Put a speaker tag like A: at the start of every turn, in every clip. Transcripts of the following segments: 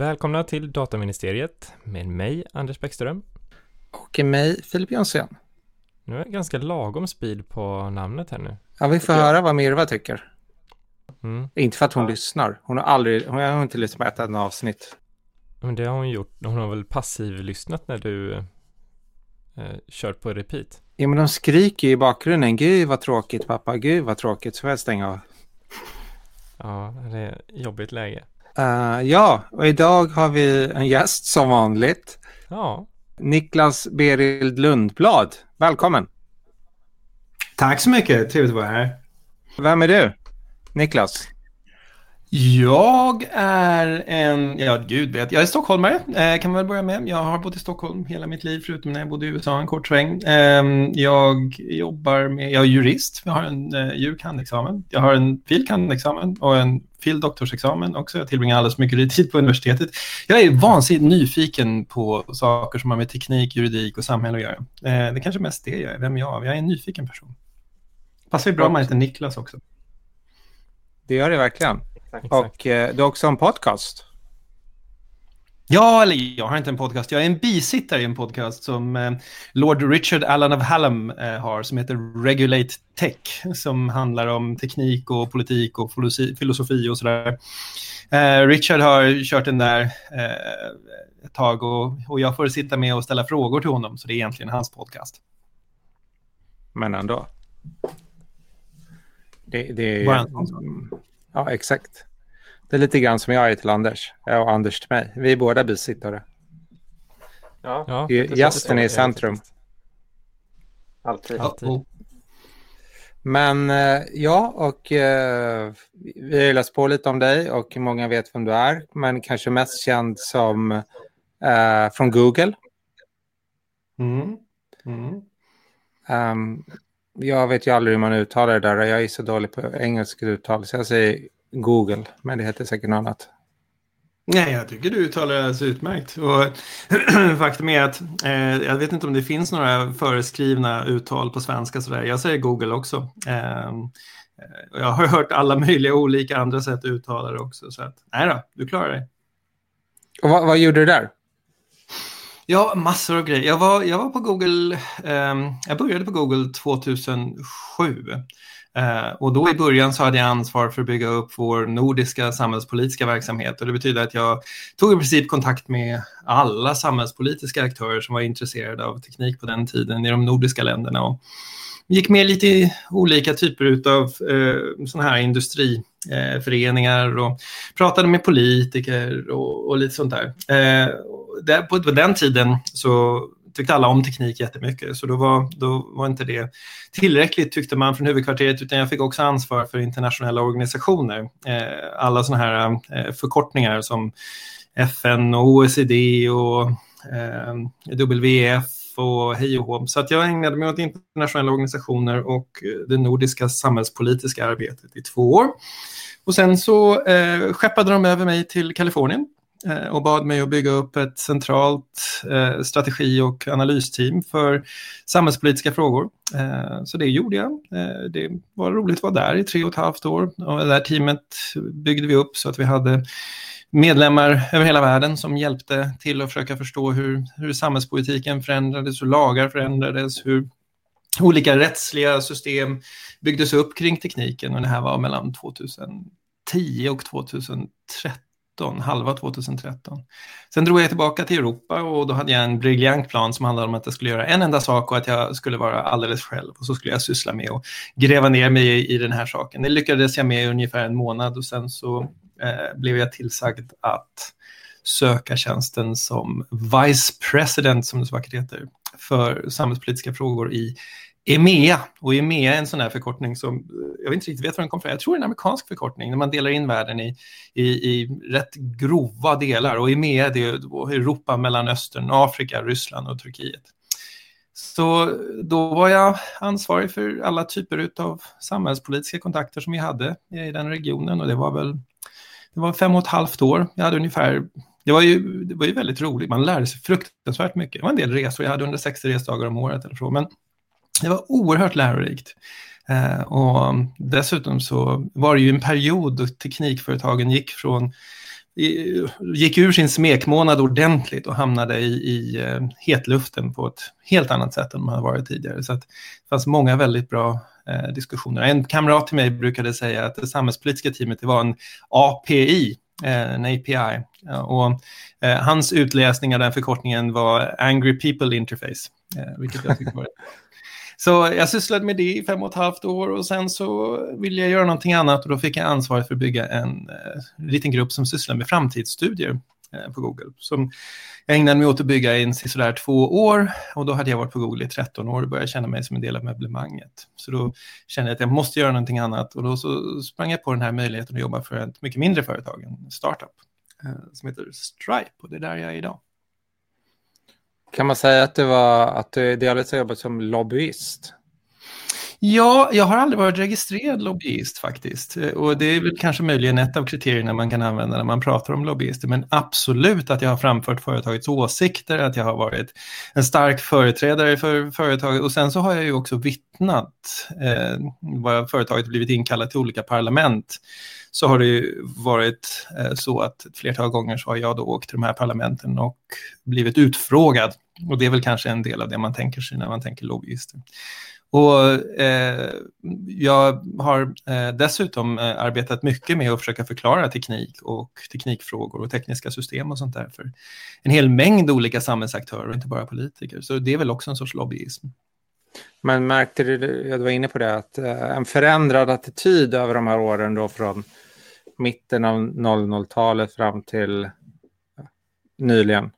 A: Välkomna till Dataministeriet med mig, Anders Bäckström.
B: Och mig, Filip Jonsson.
A: Nu är det ganska lagom speed på namnet här nu.
B: Ja, vi får höra vad Mirva tycker.
A: Mm.
B: Inte för att hon lyssnar. Hon har aldrig, hon har inte lyssnat på ett enda avsnitt.
A: Men det har hon gjort. Hon har väl passiv-lyssnat när du eh, kört på repeat.
B: Ja, men de skriker ju i bakgrunden. Gud vad tråkigt pappa, gud vad tråkigt. Så får jag stänga av.
A: Ja, det är ett jobbigt läge.
B: Uh, ja, och idag har vi en gäst som vanligt.
A: Ja.
B: Niklas Berild Lundblad. Välkommen.
C: Tack så mycket, trevligt att vara här.
B: Vem är du? Niklas?
C: Jag är en, ja gud vet, jag är stockholmare eh, kan man väl börja med. Jag har bott i Stockholm hela mitt liv förutom när jag bodde i USA en kort sväng. Eh, jag jobbar med, jag är jurist, jag har en eh, jurkandexamen, jag har en filkandexamen och en fildoktorsexamen också. Jag tillbringar alldeles mycket tid på universitetet. Jag är vansinnigt nyfiken på saker som har med teknik, juridik och samhälle att göra. Eh, det är kanske mest det jag är, vem jag är. Jag är en nyfiken person. Passar ju bra om man heter Niklas också.
B: Det gör det verkligen. Exakt. Och eh, du har också en podcast.
C: Ja, eller jag har inte en podcast. Jag är en bisittare i en podcast som eh, Lord Richard Allen of Hallam eh, har som heter Regulate Tech som handlar om teknik och politik och filosofi och sådär. Eh, Richard har kört den där eh, ett tag och, och jag får sitta med och ställa frågor till honom så det är egentligen hans podcast.
B: Men ändå. Det, det är...
C: Bara
B: Ja, exakt. Det är lite grann som jag är till Anders och Anders till mig. Vi är båda bisittare.
A: Ja, ja
B: Gästen är i centrum.
A: Alltid. Alltid.
B: Men eh, ja, och eh, vi har läst på lite om dig och många vet vem du är. Men kanske mest känd som eh, från Google.
C: Mm. Mm.
B: Um, jag vet ju aldrig hur man uttalar det där. Jag är så dålig på engelska uttal så jag säger Google, men det heter säkert något annat.
C: Nej, jag tycker du uttalar det alldeles utmärkt. Och faktum är att eh, jag vet inte om det finns några föreskrivna uttal på svenska sådär. Jag säger Google också. Eh, jag har hört alla möjliga olika andra sätt att uttala det också. Så att, nej då, du klarar dig.
B: Och vad, vad gjorde du där?
C: Ja, massor av grejer. Jag var, jag var på Google, eh, jag började på Google 2007. Eh, och då i början så hade jag ansvar för att bygga upp vår nordiska samhällspolitiska verksamhet. Och det betyder att jag tog i princip kontakt med alla samhällspolitiska aktörer som var intresserade av teknik på den tiden i de nordiska länderna. Och gick med lite i olika typer av eh, sådana här industri Eh, föreningar och pratade med politiker och, och lite sånt där. Eh, där på, på den tiden så tyckte alla om teknik jättemycket, så då var, då var inte det tillräckligt tyckte man från huvudkvarteret, utan jag fick också ansvar för internationella organisationer. Eh, alla sådana här eh, förkortningar som FN och OECD och eh, WEF och hej och hå. Så att jag ägnade mig åt internationella organisationer och eh, det nordiska samhällspolitiska arbetet i två år. Och sen så eh, skeppade de över mig till Kalifornien Eh, och bad mig att bygga upp ett centralt eh, strategi och analysteam för samhällspolitiska frågor. Eh, så det gjorde jag. Eh, det var roligt att vara där i tre och ett halvt år. Och det här teamet byggde vi upp så att vi hade medlemmar över hela världen som hjälpte till att försöka förstå hur, hur samhällspolitiken förändrades, hur lagar förändrades, hur olika rättsliga system byggdes upp kring tekniken. Och det här var mellan 2010 och 2013 halva 2013. Sen drog jag tillbaka till Europa och då hade jag en briljant plan som handlade om att jag skulle göra en enda sak och att jag skulle vara alldeles själv och så skulle jag syssla med att gräva ner mig i den här saken. Det lyckades jag med i ungefär en månad och sen så eh, blev jag tillsagd att söka tjänsten som Vice President, som det så vackert heter, för samhällspolitiska frågor i EMEA. Och EMEA är en sån här förkortning som eh, jag inte riktigt vet var den kommer från. Jag tror det är en amerikansk förkortning när man delar in världen i, i, i rätt grova delar. Och EMEA det är Europa, Mellanöstern, Afrika, Ryssland och Turkiet. Så då var jag ansvarig för alla typer av samhällspolitiska kontakter som vi hade i den regionen och det var väl det var fem och ett halvt år. Jag hade ungefär det var, ju, det var ju väldigt roligt, man lärde sig fruktansvärt mycket. Det var en del resor, jag hade 160 resdagar om året eller så, men det var oerhört lärorikt. Eh, och dessutom så var det ju en period då teknikföretagen gick från gick ur sin smekmånad ordentligt och hamnade i, i eh, hetluften på ett helt annat sätt än de hade varit tidigare. Så att det fanns många väldigt bra eh, diskussioner. En kamrat till mig brukade säga att det samhällspolitiska teamet det var en API, eh, en API. Eh, och eh, hans utläsning av den förkortningen var Angry People Interface, vilket jag tyckte var så jag sysslade med det i fem och ett halvt år och sen så ville jag göra någonting annat och då fick jag ansvaret för att bygga en eh, liten grupp som sysslar med framtidsstudier eh, på Google. Som jag ägnade mig åt att bygga i sådär två år och då hade jag varit på Google i 13 år och började känna mig som en del av möblemanget. Så då kände jag att jag måste göra någonting annat och då så sprang jag på den här möjligheten att jobba för ett mycket mindre företag, en startup eh, som heter Stripe och det är där jag är idag.
B: Kan man säga att det var att du delvis har jobbat som lobbyist?
C: Ja, jag har aldrig varit registrerad lobbyist faktiskt. Och det är väl kanske möjligen ett av kriterierna man kan använda när man pratar om lobbyister. Men absolut att jag har framfört företagets åsikter, att jag har varit en stark företrädare för företaget. Och sen så har jag ju också vittnat eh, vad företaget blivit inkallat till olika parlament så har det ju varit eh, så att ett flertal gånger så har jag då åkt till de här parlamenten och blivit utfrågad. Och det är väl kanske en del av det man tänker sig när man tänker lobbyister. Och eh, jag har eh, dessutom eh, arbetat mycket med att försöka förklara teknik och teknikfrågor och tekniska system och sånt där för en hel mängd olika samhällsaktörer, inte bara politiker. Så det är väl också en sorts lobbyism.
B: Men märkte du, jag var inne på det, att eh, en förändrad attityd över de här åren då från mitten av 00-talet fram till nyligen?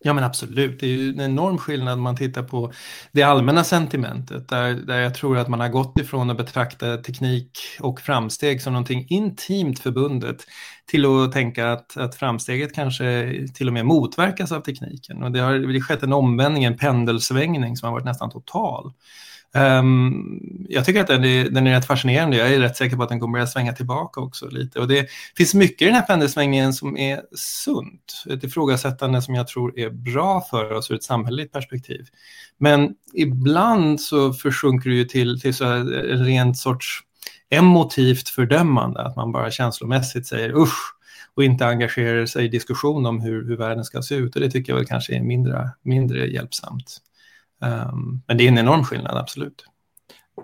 C: Ja men absolut, det är ju en enorm skillnad om man tittar på det allmänna sentimentet där, där jag tror att man har gått ifrån att betrakta teknik och framsteg som någonting intimt förbundet till att tänka att, att framsteget kanske till och med motverkas av tekniken. Och det har det skett en omvändning, en pendelsvängning som har varit nästan total. Um, jag tycker att den är, den är rätt fascinerande. Jag är rätt säker på att den kommer börja svänga tillbaka också lite. Och det finns mycket i den här pendelsvängningen som är sunt. Ett ifrågasättande som jag tror är bra för oss ur ett samhälleligt perspektiv. Men ibland så försjunker det ju till, till så en rent sorts emotivt fördömande. Att man bara känslomässigt säger usch och inte engagerar sig i diskussion om hur, hur världen ska se ut. Och det tycker jag väl kanske är mindre, mindre hjälpsamt. Um, men det är en enorm skillnad, absolut.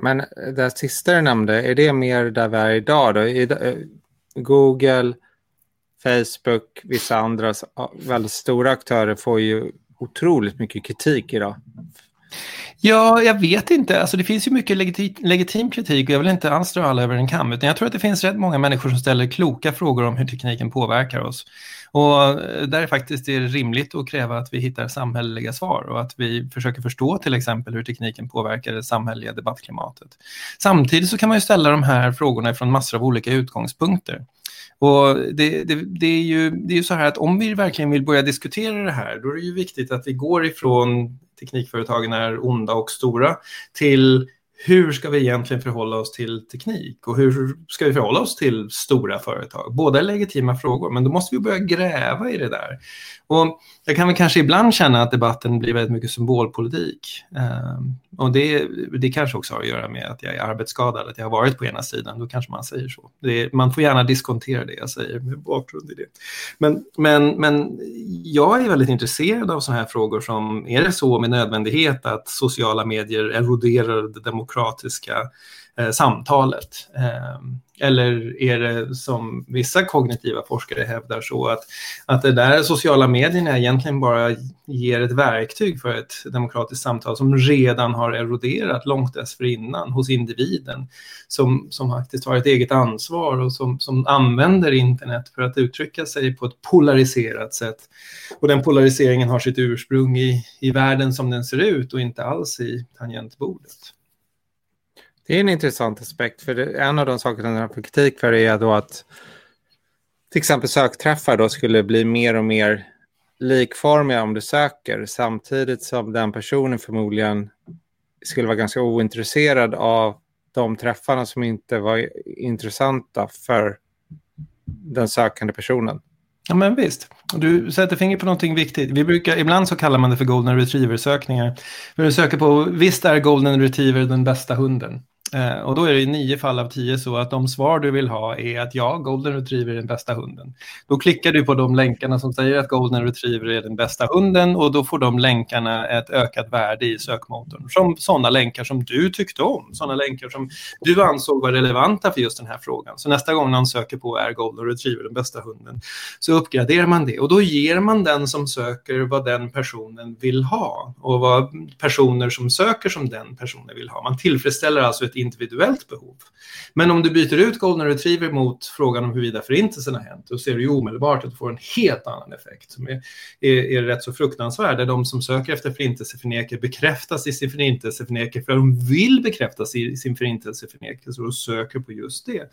B: Men det sista du nämnde, är det mer där vi är idag? Då? Eh, Google, Facebook, vissa andra väldigt stora aktörer får ju otroligt mycket kritik idag.
C: Ja, jag vet inte. Alltså, det finns ju mycket legitim, legitim kritik och jag vill inte alls dra alla över en kam. Utan jag tror att det finns rätt många människor som ställer kloka frågor om hur tekniken påverkar oss. Och eh, där är faktiskt det rimligt att kräva att vi hittar samhälleliga svar och att vi försöker förstå till exempel hur tekniken påverkar det samhälleliga debattklimatet. Samtidigt så kan man ju ställa de här frågorna från massor av olika utgångspunkter. Och det, det, det, är ju, det är ju så här att om vi verkligen vill börja diskutera det här, då är det ju viktigt att vi går ifrån teknikföretagen är onda och stora till hur ska vi egentligen förhålla oss till teknik och hur ska vi förhålla oss till stora företag? Båda är legitima frågor, men då måste vi börja gräva i det där. Och jag kan väl kanske ibland känna att debatten blir väldigt mycket symbolpolitik. Um, och det, det kanske också har att göra med att jag är arbetsskadad, att jag har varit på ena sidan, då kanske man säger så. Det, man får gärna diskontera det jag säger med bakgrund i det. Men, men, men jag är väldigt intresserad av sådana här frågor som, är det så med nödvändighet att sociala medier eroderar demokratin demokratiska eh, samtalet? Eh, eller är det som vissa kognitiva forskare hävdar så att, att det där sociala medierna egentligen bara ger ett verktyg för ett demokratiskt samtal som redan har eroderat långt dessförinnan hos individen som, som faktiskt har ett eget ansvar och som, som använder internet för att uttrycka sig på ett polariserat sätt. Och den polariseringen har sitt ursprung i, i världen som den ser ut och inte alls i tangentbordet.
B: Det är en intressant aspekt, för det, en av de sakerna den får kritik för är då att till exempel sökträffar då skulle bli mer och mer likformiga om du söker, samtidigt som den personen förmodligen skulle vara ganska ointresserad av de träffarna som inte var intressanta för den sökande personen.
C: Ja men visst, du sätter fingret på någonting viktigt. Vi brukar, ibland så kallar man det för golden retriever-sökningar. När du söker på, visst är golden retriever den bästa hunden? Eh, och då är det i nio fall av tio så att de svar du vill ha är att ja, golden retriever är den bästa hunden. Då klickar du på de länkarna som säger att golden retriever är den bästa hunden och då får de länkarna ett ökat värde i sökmotorn. Som sådana länkar som du tyckte om, sådana länkar som du ansåg var relevanta för just den här frågan. Så nästa gång någon söker på är golden retriever den bästa hunden så uppgraderar man det och då ger man den som söker vad den personen vill ha och vad personer som söker som den personen vill ha. Man tillfredsställer alltså ett individuellt behov. Men om du byter ut golden retriever mot frågan om huruvida förintelsen har hänt, då ser du ju omedelbart att du får en helt annan effekt som är, är, är rätt så fruktansvärd. Där de som söker efter förintelseförnekelse bekräftas i sin förintelseförnekelse för de vill bekräftas i sin förintelseförnekelse och söker på just det.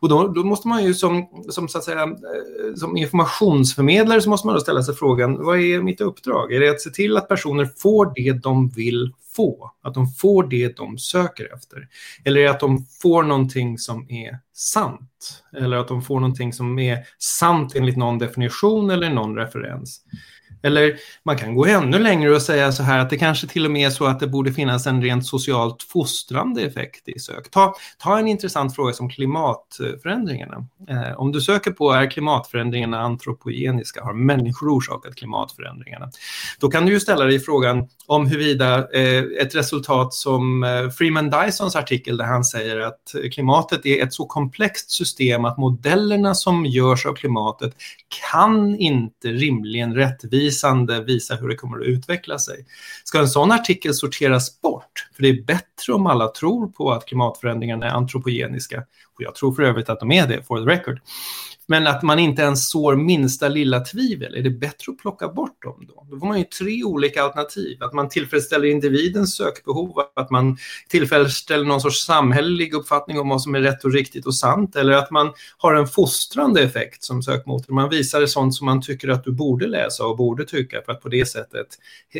C: Och då, då måste man ju som, som, så att säga, eh, som informationsförmedlare så måste man då ställa sig frågan, vad är mitt uppdrag? Är det att se till att personer får det de vill få? Att de får det de söker efter? Eller att de får någonting som är sant? Eller att de får någonting som är sant enligt någon definition eller någon referens? Eller man kan gå ännu längre och säga så här att det kanske till och med är så att det borde finnas en rent socialt fostrande effekt i sök. Ta, ta en intressant fråga som klimatförändringarna. Eh, om du söker på är klimatförändringarna antropogeniska, har människor orsakat klimatförändringarna? Då kan du ju ställa dig frågan om huruvida eh, ett resultat som eh, Freeman Dysons artikel där han säger att klimatet är ett så komplext system att modellerna som görs av klimatet kan inte rimligen rättvisa rättvisande visa hur det kommer att utveckla sig. Ska en sån artikel sorteras bort? För det är bättre om alla tror på att klimatförändringarna är antropogeniska. Och jag tror för övrigt att de är det, for the record. Men att man inte ens sår minsta lilla tvivel, är det bättre att plocka bort dem då? Då får man ju tre olika alternativ. Att man tillfredsställer individens sökbehov, att man tillfredsställer någon sorts samhällelig uppfattning om vad som är rätt och riktigt och sant, eller att man har en fostrande effekt som sökmotor. Man visar sånt som man tycker att du borde läsa och borde tycka för att på det sättet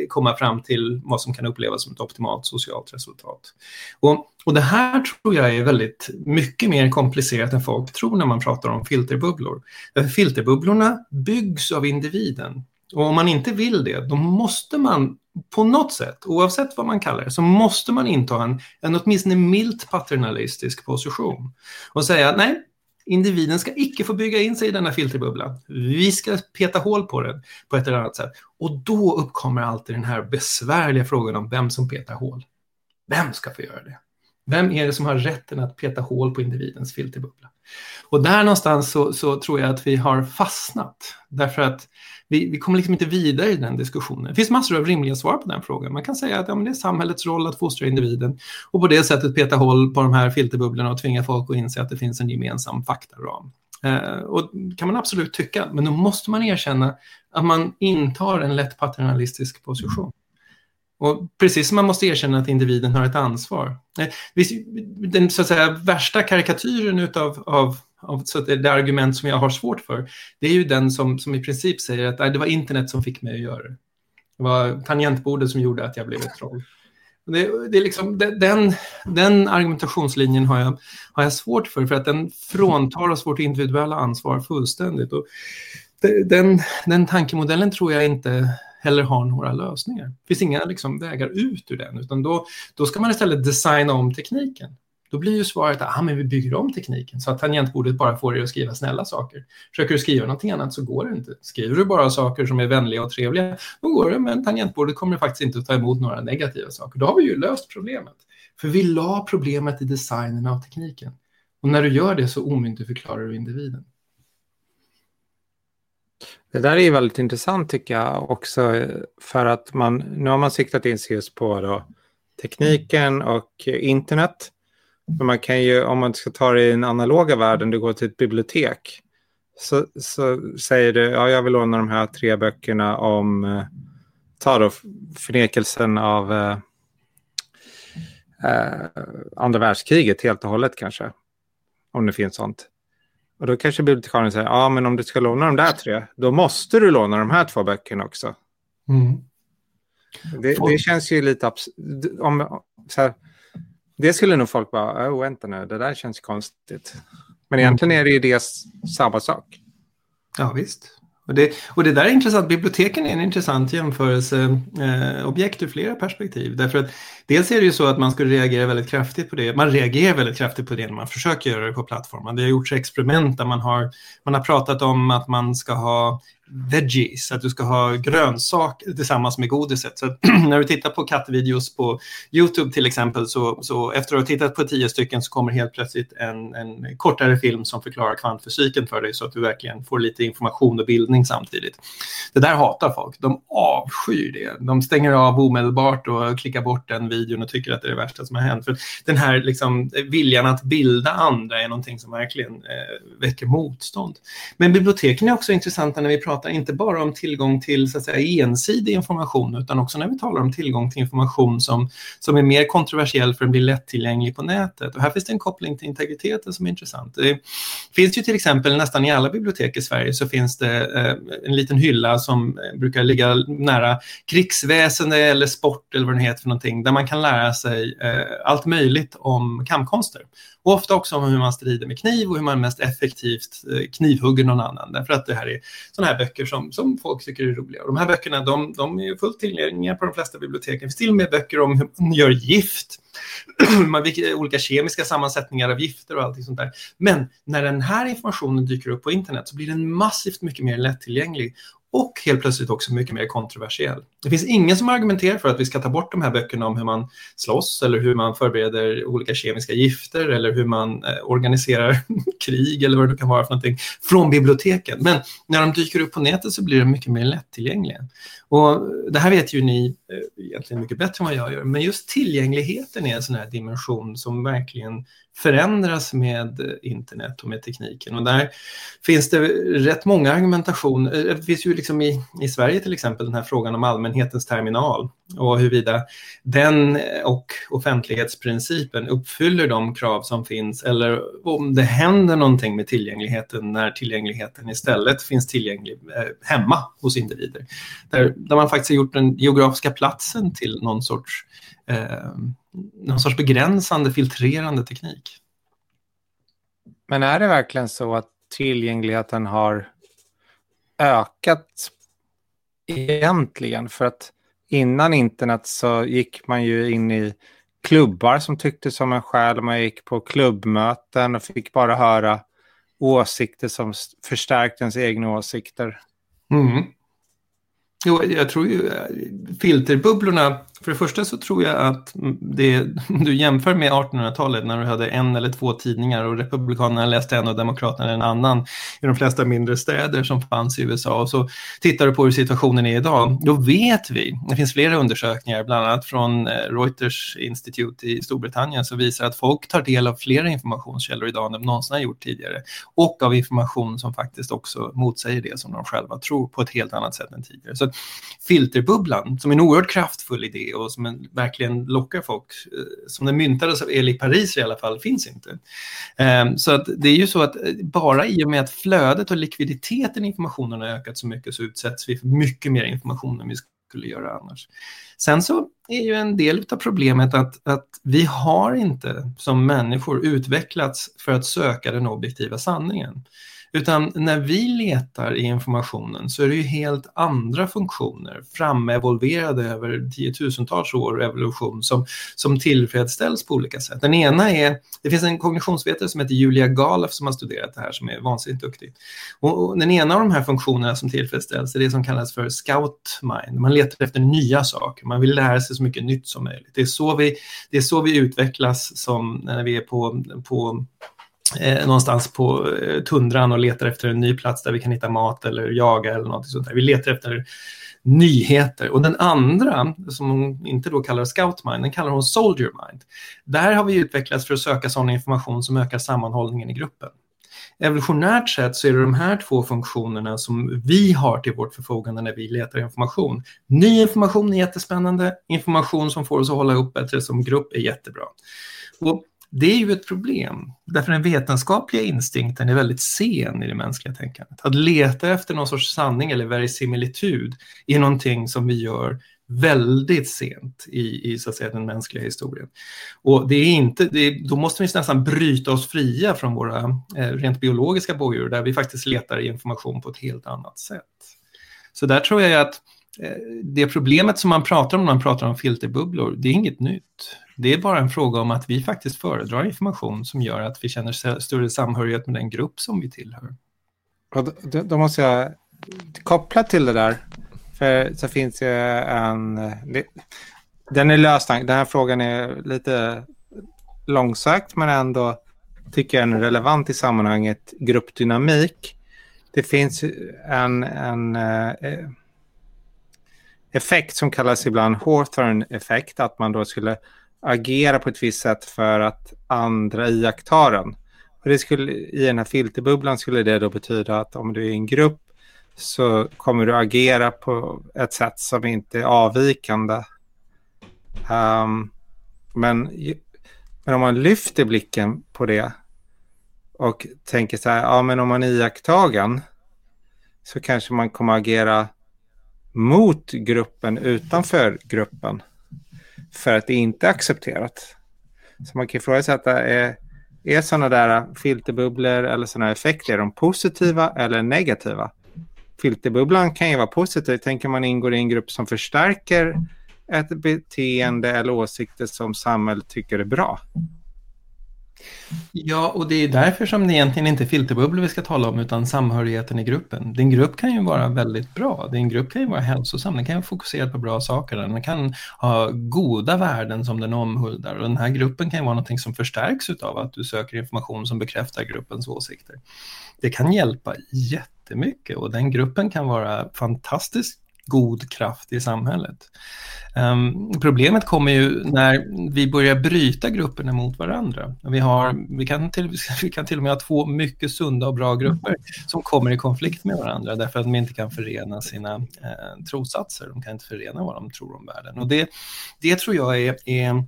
C: komma fram till vad som kan upplevas som ett optimalt socialt resultat. Och och det här tror jag är väldigt mycket mer komplicerat än folk tror när man pratar om filterbubblor. Filterbubblorna byggs av individen. Och om man inte vill det, då måste man på något sätt, oavsett vad man kallar det, så måste man inta en, en åtminstone milt paternalistisk position. Och säga nej, individen ska icke få bygga in sig i denna filterbubbla. Vi ska peta hål på den på ett eller annat sätt. Och då uppkommer alltid den här besvärliga frågan om vem som petar hål. Vem ska få göra det? Vem är det som har rätten att peta hål på individens filterbubbla? Och där någonstans så, så tror jag att vi har fastnat. Därför att vi, vi kommer liksom inte vidare i den diskussionen. Det finns massor av rimliga svar på den frågan. Man kan säga att ja, det är samhällets roll att fostra individen och på det sättet peta hål på de här filterbubblorna och tvinga folk att inse att det finns en gemensam faktaram. Eh, och kan man absolut tycka, men då måste man erkänna att man intar en lätt paternalistisk position. Och precis som man måste erkänna att individen har ett ansvar. Eh, den så att säga, värsta karikatyren utav, av, av så att det argument som jag har svårt för, det är ju den som, som i princip säger att det var internet som fick mig att göra det. Det var tangentbordet som gjorde att jag blev ett troll. Det, det är liksom, den, den argumentationslinjen har jag, har jag svårt för, för att den fråntar oss vårt individuella ansvar fullständigt. Och den, den tankemodellen tror jag inte heller har några lösningar. Det finns inga liksom, vägar ut ur den, utan då, då ska man istället designa om tekniken. Då blir ju svaret att ah, men vi bygger om tekniken så att tangentbordet bara får dig att skriva snälla saker. Försöker du skriva någonting annat så går det inte. Skriver du bara saker som är vänliga och trevliga, då går det, men tangentbordet kommer faktiskt inte att ta emot några negativa saker. Då har vi ju löst problemet. För vi la problemet i designen av tekniken. Och när du gör det så omyndigförklarar du individen.
B: Det där är väldigt intressant tycker jag också eh, för att man, nu har man siktat in sig just på då, tekniken och internet. Men man kan ju, om man ska ta det i den analoga världen, du går till ett bibliotek. Så, så säger du, ja jag vill låna de här tre böckerna om, eh, ta då förnekelsen av eh, eh, andra världskriget helt och hållet kanske. Om det finns sånt. Och då kanske bibliotekarien säger, ja men om du ska låna de där tre, då måste du låna de här två böckerna också. Mm. Det, det, känns ju lite om, så här, Det skulle nog folk bara, oh, vänta nu, det där känns konstigt. Men mm. egentligen är det ju det samma sak.
C: Ja visst. Och det, och det där är intressant. Biblioteken är en intressant jämförelseobjekt eh, ur flera perspektiv. Därför att dels är det ju så att man skulle reagera väldigt kraftigt på det. Man reagerar väldigt kraftigt på det när man försöker göra det på plattformen. Det har gjorts experiment där man har, man har pratat om att man ska ha veggies, att du ska ha grönsaker tillsammans med godiset. Så när du tittar på kattvideos på YouTube till exempel, så, så efter att ha tittat på tio stycken så kommer helt plötsligt en, en kortare film som förklarar kvantfysiken för dig så att du verkligen får lite information och bildning samtidigt. Det där hatar folk. De avskyr det. De stänger av omedelbart och klickar bort den videon och tycker att det är det värsta som har hänt. För den här liksom, viljan att bilda andra är någonting som verkligen eh, väcker motstånd. Men biblioteken är också intressanta när vi pratar pratar inte bara om tillgång till så att säga, ensidig information utan också när vi talar om tillgång till information som, som är mer kontroversiell för att bli lättillgänglig på nätet. Och här finns det en koppling till integriteten som är intressant. Det finns ju till exempel nästan i alla bibliotek i Sverige så finns det eh, en liten hylla som eh, brukar ligga nära krigsväsende eller sport eller vad det heter för någonting där man kan lära sig eh, allt möjligt om kampkonster. Och ofta också om hur man strider med kniv och hur man mest effektivt eh, knivhugger någon annan. Därför att det här är sådana här böcker som, som folk tycker är roliga. Och de här böckerna de, de är fullt tillgängliga på de flesta biblioteken. Det finns till och med böcker om hur man gör gift. Eh, olika kemiska sammansättningar av gifter och allting sånt där. Men när den här informationen dyker upp på internet så blir den massivt mycket mer lättillgänglig och helt plötsligt också mycket mer kontroversiell. Det finns ingen som argumenterar för att vi ska ta bort de här böckerna om hur man slåss eller hur man förbereder olika kemiska gifter eller hur man eh, organiserar krig eller vad det kan vara för någonting från biblioteken. Men när de dyker upp på nätet så blir de mycket mer lättillgängliga. Och det här vet ju ni eh, egentligen mycket bättre än vad jag gör, men just tillgängligheten är en sån här dimension som verkligen förändras med eh, internet och med tekniken. Och där finns det rätt många argumentationer. Eh, det finns ju liksom i, i Sverige till exempel den här frågan om allmänhetens terminal och huruvida den eh, och offentlighetsprincipen uppfyller de krav som finns eller om det händer någonting med tillgängligheten när tillgängligheten istället finns tillgänglig eh, hemma hos individer. Där, där man faktiskt har gjort den geografiska platsen till någon sorts eh, någon sorts begränsande, filtrerande teknik.
B: Men är det verkligen så att tillgängligheten har ökat egentligen? För att innan internet så gick man ju in i klubbar som tyckte som en själv. Man gick på klubbmöten och fick bara höra åsikter som förstärkte ens egna åsikter.
C: Mm. Jo, jag tror ju eh, filterbubblorna för det första så tror jag att det du jämför med 1800-talet när du hade en eller två tidningar och Republikanerna läste en och Demokraterna en annan i de flesta mindre städer som fanns i USA. Och så tittar du på hur situationen är idag, då vet vi, det finns flera undersökningar, bland annat från eh, Reuters Institute i Storbritannien, som visar att folk tar del av flera informationskällor idag än de någonsin har gjort tidigare. Och av information som faktiskt också motsäger det som de själva tror på ett helt annat sätt än tidigare. Så filterbubblan, som är en oerhört kraftfull idé och som en, verkligen lockar folk, eh, som den myntades av Eli Paris i alla fall, finns inte. Ehm, så att det är ju så att eh, bara i och med att flödet och likviditeten i informationen har ökat så mycket så utsätts vi för mycket mer information än vi skulle göra annars. Sen så är ju en del av problemet att, att vi har inte som människor utvecklats för att söka den objektiva sanningen. Utan när vi letar i informationen så är det ju helt andra funktioner framevolverade över tiotusentals år evolution som, som tillfredsställs på olika sätt. Den ena är, det finns en kognitionsvetare som heter Julia Galef som har studerat det här som är vansinnigt duktig. Och, och den ena av de här funktionerna som tillfredsställs är det som kallas för scout mind. Man letar efter nya saker, man vill lära sig så mycket nytt som möjligt. Det är så vi, det är så vi utvecklas som när vi är på, på eh, någonstans på eh, tundran och letar efter en ny plats där vi kan hitta mat eller jaga eller något sånt där. Vi letar efter nyheter. Och den andra, som hon inte då kallar scout mind, den kallar hon soldier mind. Där har vi utvecklats för att söka sådan information som ökar sammanhållningen i gruppen. Evolutionärt sett så är det de här två funktionerna som vi har till vårt förfogande när vi letar information. Ny information är jättespännande, information som får oss att hålla ihop bättre som grupp är jättebra. Och det är ju ett problem, därför den vetenskapliga instinkten är väldigt sen i det mänskliga tänkandet. Att leta efter någon sorts sanning eller verisimilitud är någonting som vi gör väldigt sent i, i så att säga, den mänskliga historien. Och det är inte, det är, då måste vi nästan bryta oss fria från våra eh, rent biologiska bojor där vi faktiskt letar information på ett helt annat sätt. Så där tror jag att eh, det problemet som man pratar om när man pratar om filterbubblor, det är inget nytt. Det är bara en fråga om att vi faktiskt föredrar information som gör att vi känner större samhörighet med den grupp som vi tillhör.
B: Ja, då, då måste jag koppla till det där. För så finns det en... Den är löst. Den här frågan är lite långsökt men ändå tycker jag är relevant i sammanhanget gruppdynamik. Det finns en, en eh, effekt som kallas ibland Hawthorne-effekt, att man då skulle agera på ett visst sätt för att andra iakttar den. Och det skulle, I den här filterbubblan skulle det då betyda att om du är i en grupp så kommer du agera på ett sätt som inte är avvikande. Um, men, men om man lyfter blicken på det och tänker så här, ja men om man är iakttagen så kanske man kommer agera mot gruppen utanför gruppen för att det inte är accepterat. Så man kan ifrågasätta, är, är sådana där filterbubblor eller sådana effekter, är de positiva eller negativa? Filterbubblan kan ju vara positiv. Tänker man ingår i en grupp som förstärker ett beteende eller åsikter som samhället tycker är bra.
C: Ja, och det är därför som det egentligen inte är filterbubblor vi ska tala om, utan samhörigheten i gruppen. Din grupp kan ju vara väldigt bra, din grupp kan ju vara hälsosam, den kan ju fokusera på bra saker, den kan ha goda värden som den omhuldar och den här gruppen kan ju vara någonting som förstärks av att du söker information som bekräftar gruppens åsikter. Det kan hjälpa jättemycket och den gruppen kan vara fantastiskt god kraft i samhället. Um, problemet kommer ju när vi börjar bryta grupperna mot varandra. Vi, har, vi, kan till, vi kan till och med ha två mycket sunda och bra grupper som kommer i konflikt med varandra därför att de inte kan förena sina eh, trossatser. De kan inte förena vad de tror om världen. Och det, det tror jag är, är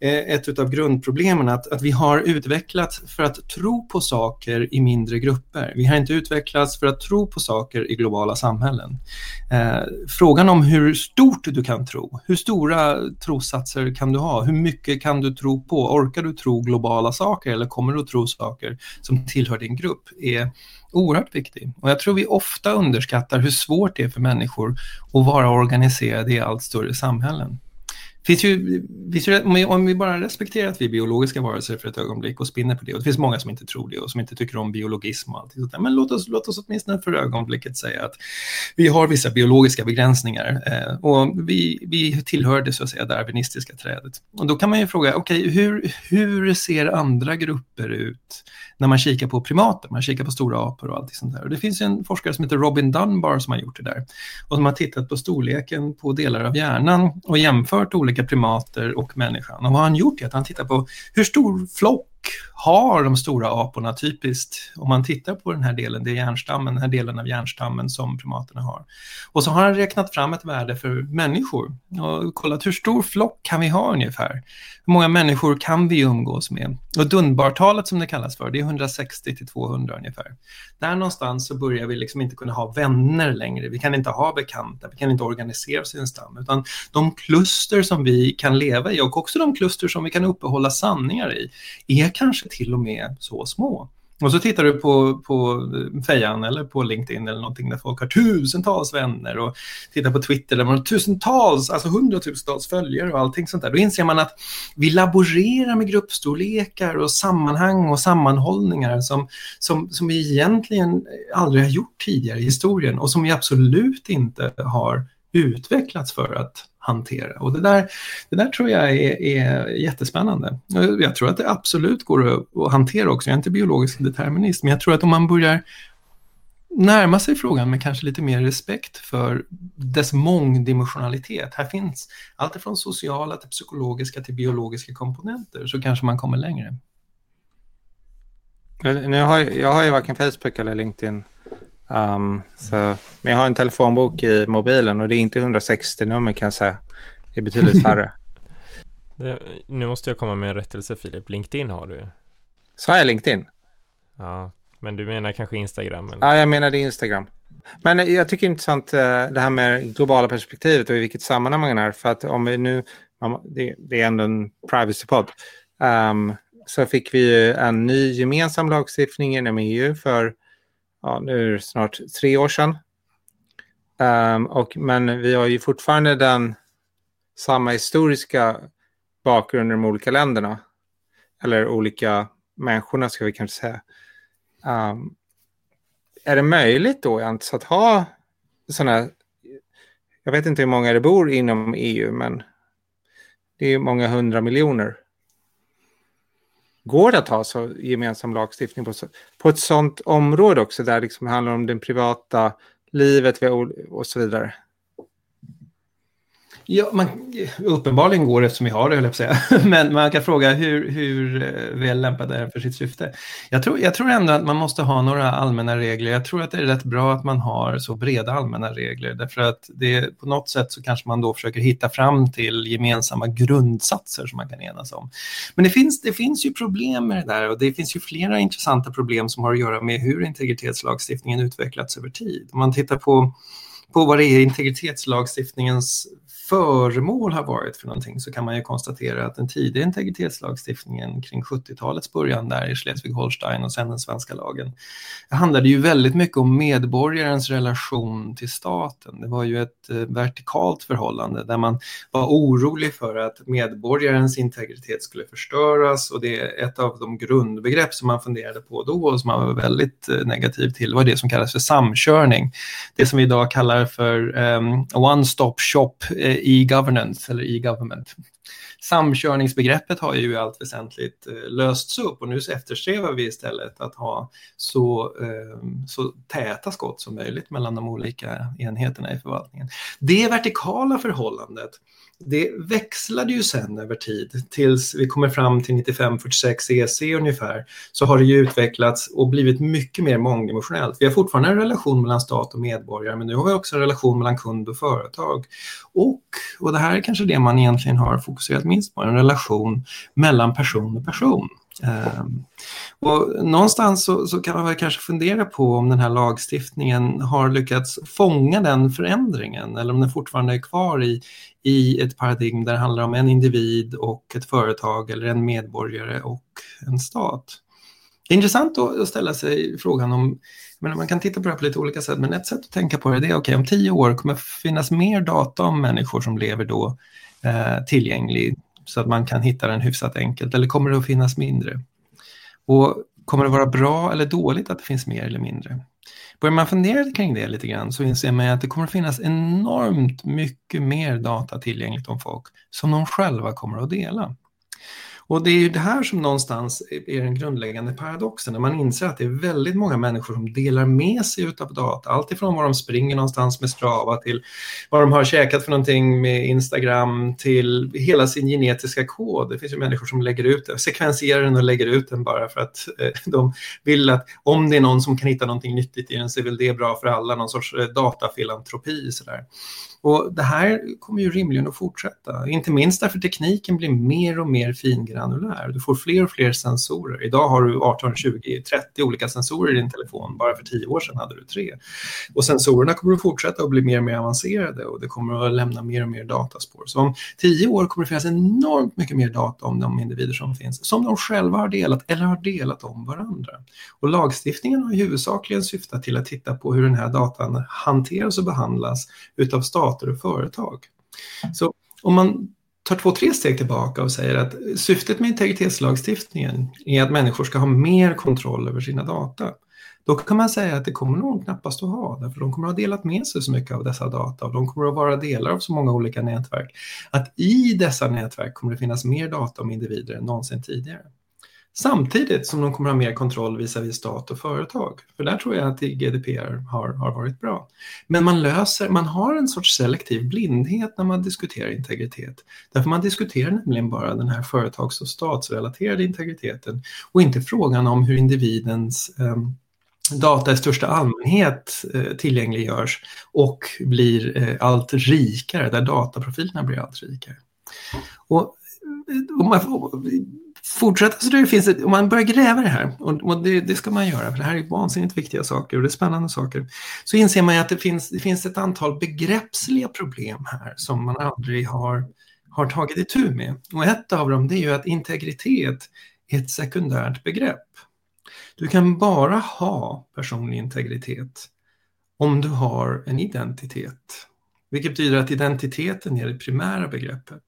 C: eh, ett av grundproblemen, att, att vi har utvecklats för att tro på saker i mindre grupper. Vi har inte utvecklats för att tro på saker i globala samhällen. Eh, frågan om hur stort du kan tro, hur stora trossatser kan du ha, hur mycket kan du tro på, orkar du tro globala saker eller kommer du att tro saker som tillhör din grupp, är oerhört viktig. Och jag tror vi ofta underskattar hur svårt det är för människor att vara organiserade i allt större samhällen finns ju, finns ju, om, vi, om vi bara respekterar att vi är biologiska varelser för ett ögonblick och spinner på det, och det finns många som inte tror det och som inte tycker om biologism och allt sånt där, men låt oss, låt oss åtminstone för ögonblicket säga att vi har vissa biologiska begränsningar eh, och vi, vi tillhör det så att säga darwinistiska trädet. Och då kan man ju fråga, okej, okay, hur, hur ser andra grupper ut när man kikar på primater, man kikar på stora apor och allt sånt där. Och det finns en forskare som heter Robin Dunbar som har gjort det där och som har tittat på storleken på delar av hjärnan och jämfört olika primater och människan. Och vad han gjort är att han tittar på hur stor flock har de stora aporna typiskt, om man tittar på den här delen, det är hjärnstammen, den här delen av hjärnstammen som primaterna har. Och så har han räknat fram ett värde för människor och kollat hur stor flock kan vi ha ungefär? Hur många människor kan vi umgås med? Och Dunbartalet som det kallas för, det är 160 till 200 ungefär. Där någonstans så börjar vi liksom inte kunna ha vänner längre, vi kan inte ha bekanta, vi kan inte organisera oss i en stam, utan de kluster som vi kan leva i och också de kluster som vi kan uppehålla sanningar i är kanske till och med så små. Och så tittar du på, på Fejan eller på LinkedIn eller någonting där folk har tusentals vänner och tittar på Twitter där man har tusentals, alltså hundratusentals följare och allting sånt där. Då inser man att vi laborerar med gruppstorlekar och sammanhang och sammanhållningar som, som, som vi egentligen aldrig har gjort tidigare i historien och som vi absolut inte har utvecklats för att hantera. Och det där, det där tror jag är, är jättespännande. Jag tror att det absolut går att, att hantera också. Jag är inte biologisk determinist, men jag tror att om man börjar närma sig frågan med kanske lite mer respekt för dess mångdimensionalitet. Här finns allt från sociala till psykologiska till biologiska komponenter så kanske man kommer längre.
B: Nu har, jag har ju varken Facebook eller LinkedIn Um, så, men jag har en telefonbok i mobilen och det är inte 160 nummer kan jag säga. Det är betydligt färre.
A: Det, nu måste jag komma med en rättelse Filip. LinkedIn har du
B: Sa jag LinkedIn?
A: Ja, men du menar kanske Instagram?
B: Eller? Ja, jag menade Instagram. Men jag tycker det är intressant eh, det här med globala perspektivet och i vilket sammanhang man är. För att om vi nu, det är ändå en privacy-podd, um, så fick vi en ny gemensam lagstiftning inom EU för ja, nu är det snart tre år sedan. Um, och, men vi har ju fortfarande den samma historiska bakgrund i de olika länderna. Eller olika människorna ska vi kanske säga. Um, är det möjligt då ens att ha sådana, här... jag vet inte hur många det bor inom EU, men det är många hundra miljoner. Går det att ha så gemensam lagstiftning på, på ett sådant område också, där det liksom handlar om det privata livet och så vidare?
C: Ja, man, uppenbarligen går det eftersom vi har det, höll jag på att säga. Men man kan fråga hur, hur eh, väl lämpad är för sitt syfte. Jag tror, jag tror ändå att man måste ha några allmänna regler. Jag tror att det är rätt bra att man har så breda allmänna regler. Därför att det, på något sätt så kanske man då försöker hitta fram till gemensamma grundsatser som man kan enas om. Men det finns, det finns ju problem med det där och det finns ju flera intressanta problem som har att göra med hur integritetslagstiftningen utvecklats över tid. Om man tittar på på vad det är integritetslagstiftningens föremål har varit för någonting så kan man ju konstatera att den tidiga integritetslagstiftningen kring 70-talets början där i Schleswig-Holstein och sen den svenska lagen handlade ju väldigt mycket om medborgarens relation till staten. Det var ju ett eh, vertikalt förhållande där man var orolig för att medborgarens integritet skulle förstöras och det är ett av de grundbegrepp som man funderade på då och som man var väldigt eh, negativ till var det som kallas för samkörning. Det som vi idag kallar för ehm, um, one-stop shop eh, e-governance eller e-government. Samkörningsbegreppet har ju i allt väsentligt eh, lösts upp och nu eftersträvar vi istället att ha så, ehm, så täta skott som möjligt mellan de olika enheterna i förvaltningen. Det vertikala förhållandet det växlade ju sen över tid tills vi kommer fram till 95-46 EC ungefär så har det ju utvecklats och blivit mycket mer mångdimensionellt. Vi har fortfarande en relation mellan stat och medborgare men nu har vi också en relation mellan kund och företag. Och, och det här är kanske det man egentligen har fokuserat minst på, en relation mellan person och person. Um, och någonstans så, så, kan man väl kanske fundera på om den här lagstiftningen har lyckats fånga den förändringen eller om den fortfarande är kvar i, i ett paradigm där det handlar om en individ och ett företag eller en medborgare och en stat. Det är intressant att ställa sig frågan om, men man kan titta på det här på lite olika sätt, men ett sätt att tänka på det, är okej, okay, om tio år kommer det finnas mer data om människor som lever då eh, tillgänglig så att man kan hitta den hyfsat enkelt, eller kommer det att finnas mindre? Och kommer det vara bra eller dåligt att det finns mer eller mindre? Börjar man fundera kring det lite grann så inser man att det kommer att finnas enormt mycket mer data tillgängligt om folk som de själva kommer att dela. Och det är ju det här som någonstans är den grundläggande paradoxen, när man inser att det är väldigt många människor som delar med sig av data, alltifrån var de springer någonstans med Strava till vad de har käkat för någonting med Instagram till hela sin genetiska kod. Det finns ju människor som lägger ut den, sekvenserar den och lägger ut den bara för att eh, de vill att om det är någon som kan hitta någonting nyttigt i den så är väl det bra för alla, någon sorts eh, datafilantropi. Sådär. Och det här kommer ju rimligen att fortsätta, inte minst därför tekniken blir mer och mer fingranulär. Du får fler och fler sensorer. Idag har du 18, 20, 30 olika sensorer i din telefon. Bara för tio år sedan hade du tre. Och sensorerna kommer att fortsätta att bli mer och mer avancerade och det kommer att lämna mer och mer dataspår. Så om tio år kommer det finnas enormt mycket mer data om de individer som finns, som de själva har delat eller har delat om varandra. Och lagstiftningen har huvudsakligen syftat till att titta på hur den här datan hanteras och behandlas utav stater stater och företag. Så om man tar två, tre steg tillbaka och säger att syftet med integritetslagstiftningen är att människor ska ha mer kontroll över sina data. Då kan man säga att det kommer nog knappast att ha, därför de kommer att ha delat med sig så mycket av dessa data och de kommer att vara delar av så många olika nätverk. Att i dessa nätverk kommer det finnas mer data om individer än någonsin tidigare. Samtidigt som de kommer ha mer kontroll visavi stat och företag. För där tror jag att GDPR har, har varit bra. Men man löser, man har en sorts selektiv blindhet när man diskuterar integritet. Därför man diskuterar nämligen bara den här företags och statsrelaterade integriteten och inte frågan om hur individens eh, data i största allmänhet eh, tillgängliggörs och blir eh, allt rikare, där dataprofilerna blir allt rikare. Och, eh, och man, fortsätta så det finns ett, om man börjar gräva det här, och, och det, det, ska man göra, för det här är vansinnigt viktiga saker och det är spännande saker, så inser man ju att det finns, det finns ett antal begreppsliga problem här som man aldrig har, har tagit itu med. Och ett av dem det är ju att integritet är ett sekundärt begrepp. Du kan bara ha personlig integritet om du har en identitet. Vilket betyder att identiteten är det primära begreppet.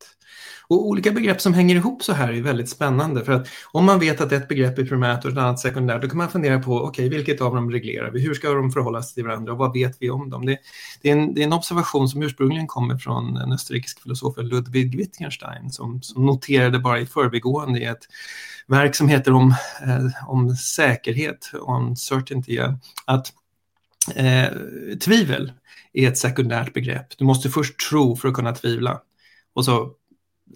C: Och olika begrepp som hänger ihop så här är väldigt spännande för att om man vet att ett begrepp är primärt och ett annat sekundärt då kan man fundera på okej, okay, vilket av dem reglerar vi? Hur ska de förhålla sig till varandra och vad vet vi om dem? Det, det, är, en, det är en observation som ursprungligen kommer från en österrikisk filosof, Ludwig Wittgenstein, som, som noterade bara i förbigående i ett verk som heter om, eh, om säkerhet, on certainty, att eh, tvivel är ett sekundärt begrepp. Du måste först tro för att kunna tvivla. Och så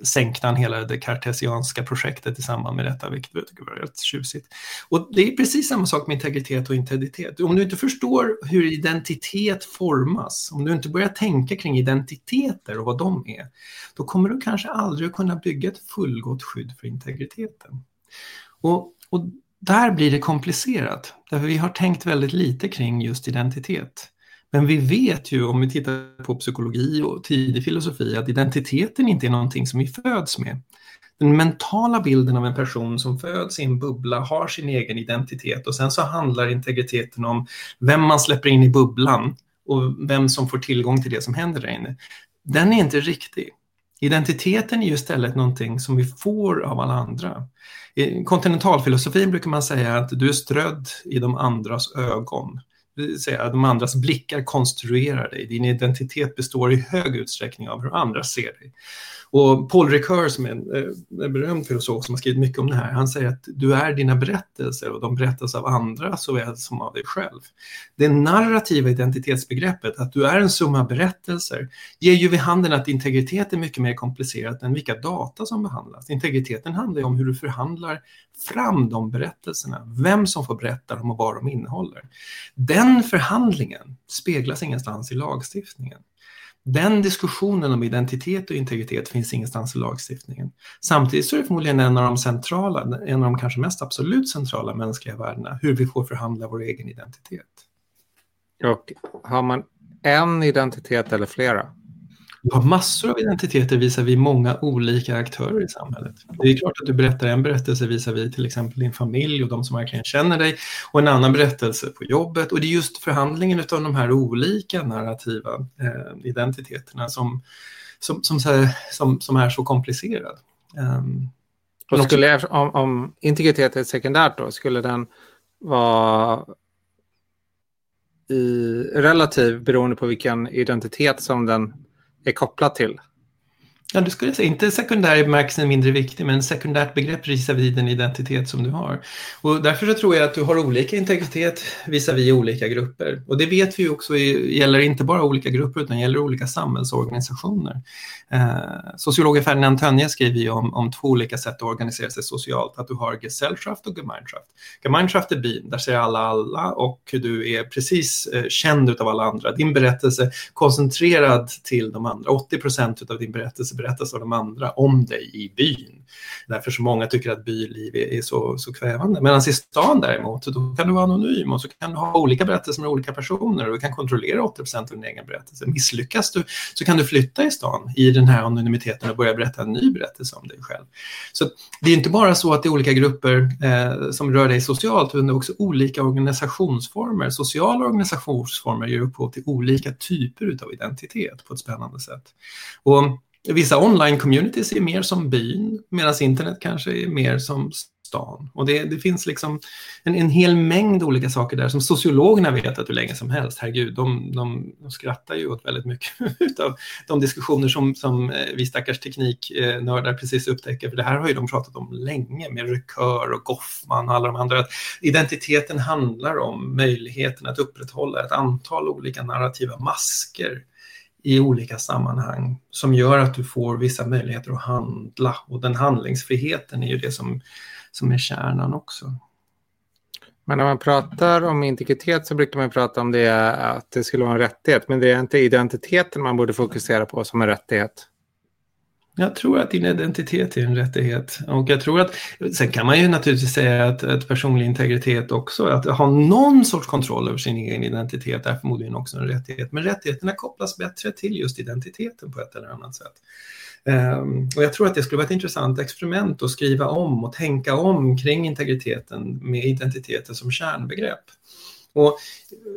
C: sänkte han hela det kartesianska projektet i samband med detta, vilket jag tycker var rätt tjusigt. Och det är precis samma sak med integritet och integritet. Om du inte förstår hur identitet formas, om du inte börjar tänka kring identiteter och vad de är, då kommer du kanske aldrig kunna bygga ett fullgott skydd för integriteten. Och, och där blir det komplicerat, därför vi har tänkt väldigt lite kring just identitet. Men vi vet ju om vi tittar på psykologi och tidig filosofi att identiteten inte är någonting som vi föds med. Den mentala bilden av en person som föds i en bubbla har sin egen identitet och sen så handlar integriteten om vem man släpper in i bubblan och vem som får tillgång till det som händer där inne. Den är inte riktig. Identiteten är ju istället någonting som vi får av alla andra. I kontinentalfilosofin brukar man säga att du är strödd i de andras ögon Det vill säga, att de andras blickar konstruerar dig. Din identitet består i hög utsträckning av hur andra ser dig. Och Paul Ricoeur som är en, eh, en berömd filosof som har skrivit mycket om det här, han säger att du är dina berättelser och de berättas av andra såväl som av dig själv. Det narrativa identitetsbegreppet, att du är en summa berättelser, ger ju vid handen att integritet är mycket mer komplicerat än vilka data som behandlas. Integriteten handlar ju om hur du förhandlar fram de berättelserna, vem som får berätta dem och vad de innehåller. Den förhandlingen speglas ingenstans i lagstiftningen. Den diskussionen om identitet och integritet finns ingenstans i lagstiftningen. Samtidigt så är det förmodligen en av de centrala, en av de kanske mest absolut centrala mänskliga värdena, hur vi får förhandla vår egen identitet.
B: Och har man en identitet eller flera?
C: Du har massor av identiteter visar vi många olika aktörer i samhället. Det är klart att du berättar en berättelse visar vi till exempel din familj och de som verkligen känner dig och en annan berättelse på jobbet. Och det är just förhandlingen av de här olika narrativa eh, identiteterna som, som, som, som, som, är så komplicerad. Um,
B: och skulle om, om integritet är sekundärt då, skulle den vara i relativ beroende på vilken identitet som den är kopplat till?
C: Ja, du skulle säga inte sekundär i bemärkelsen mindre viktig, men sekundärt begrepp visavi den identitet som du har. Och därför så tror jag att du har olika integritet visavi olika grupper. Och det vet vi också gäller inte bara olika grupper utan gäller olika samhällsorganisationer. Eh, sociologen Ferdinand Tönje skriver ju om, om två olika sätt att organisera sig socialt, att du har Gesellschaft och Gemeinschaft. Gemeinschaft är byn, där ser alla alla och du är precis eh, känd av alla andra. Din berättelse koncentrerad till de andra, 80 procent av din berättelse berättas av de andra om dig i byn. Därför så många tycker att byliv är, är så, så kvävande. Medan i stan däremot, då kan du vara anonym och så kan du ha olika berättelser med olika personer och du kan kontrollera 80 procent av din egen berättelse. Misslyckas du så kan du flytta i stan i den här anonymiteten och börja berätta en ny berättelse om dig själv. Så det är inte bara så att det är olika grupper eh, som rör dig socialt, utan det är också olika organisationsformer. Sociala organisationsformer ger upphov till olika typer av identitet på ett spännande sätt. Och Vissa online-communities är mer som byn, medan internet kanske är mer som stan. Och det, det finns liksom en, en hel mängd olika saker där som sociologerna vet att hur länge som helst. Herregud, de, de, de skrattar ju åt väldigt mycket av de diskussioner som, som eh, vi stackars tekniknördar precis upptäcker. För det här har ju de pratat om länge med Rekör och Goffman och alla de andra. Att identiteten handlar om möjligheten att upprätthålla ett antal olika narrativa masker i olika sammanhang som gör att du får vissa möjligheter att handla. Och den handlingsfriheten är ju det som, som är kärnan också.
B: Men när man pratar om integritet så brukar man prata om det att det skulle vara en rättighet. Men det är inte identiteten man borde fokusera på som en rättighet.
C: Jag tror att din identitet är en rättighet. Och jag tror att, sen kan man ju naturligtvis säga att, att personlig integritet också, att ha någon sorts kontroll över sin egen identitet är förmodligen också en rättighet. Men rättigheterna kopplas bättre till just identiteten på ett eller annat sätt. Um, och jag tror att det skulle vara ett intressant experiment att skriva om och tänka om kring integriteten med identiteten som kärnbegrepp. Och,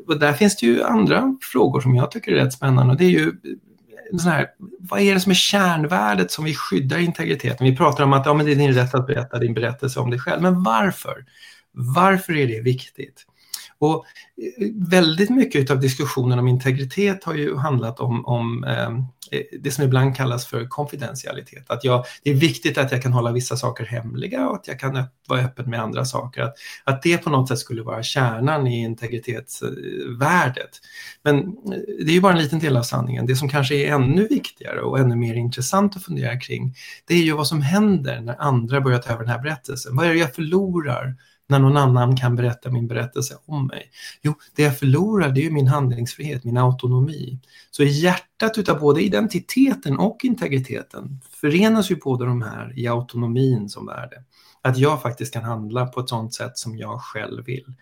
C: och där finns det ju andra frågor som jag tycker är rätt spännande. Och det är ju sån här, vad är det som är kärnvärdet som vi skyddar integriteten? Vi pratar om att ja, men det är din rätt att berätta din berättelse om dig själv, men varför? Varför är det viktigt? Och eh, väldigt mycket av diskussionen om integritet har ju handlat om, om eh, Eh, det som ibland kallas för konfidentialitet. Att jag, det är viktigt att jag kan hålla vissa saker hemliga och att jag kan vara öppen med andra saker. Att, att det på något sätt skulle vara kärnan i integritetsvärdet. Men eh, det är ju bara en liten del av sanningen. Det som kanske är ännu viktigare och ännu mer intressant att fundera kring, det är ju vad som händer när andra börjar ta över den här berättelsen. Vad är det jag förlorar när någon annan kan berätta min berättelse om mig? Jo, det jag förlorar det är min handlingsfrihet, min autonomi. Så i hjärtat utav både identiteten och integriteten förenas ju båda de här i autonomin som värde. Att jag faktiskt kan handla på ett sådant sätt som jag själv vill.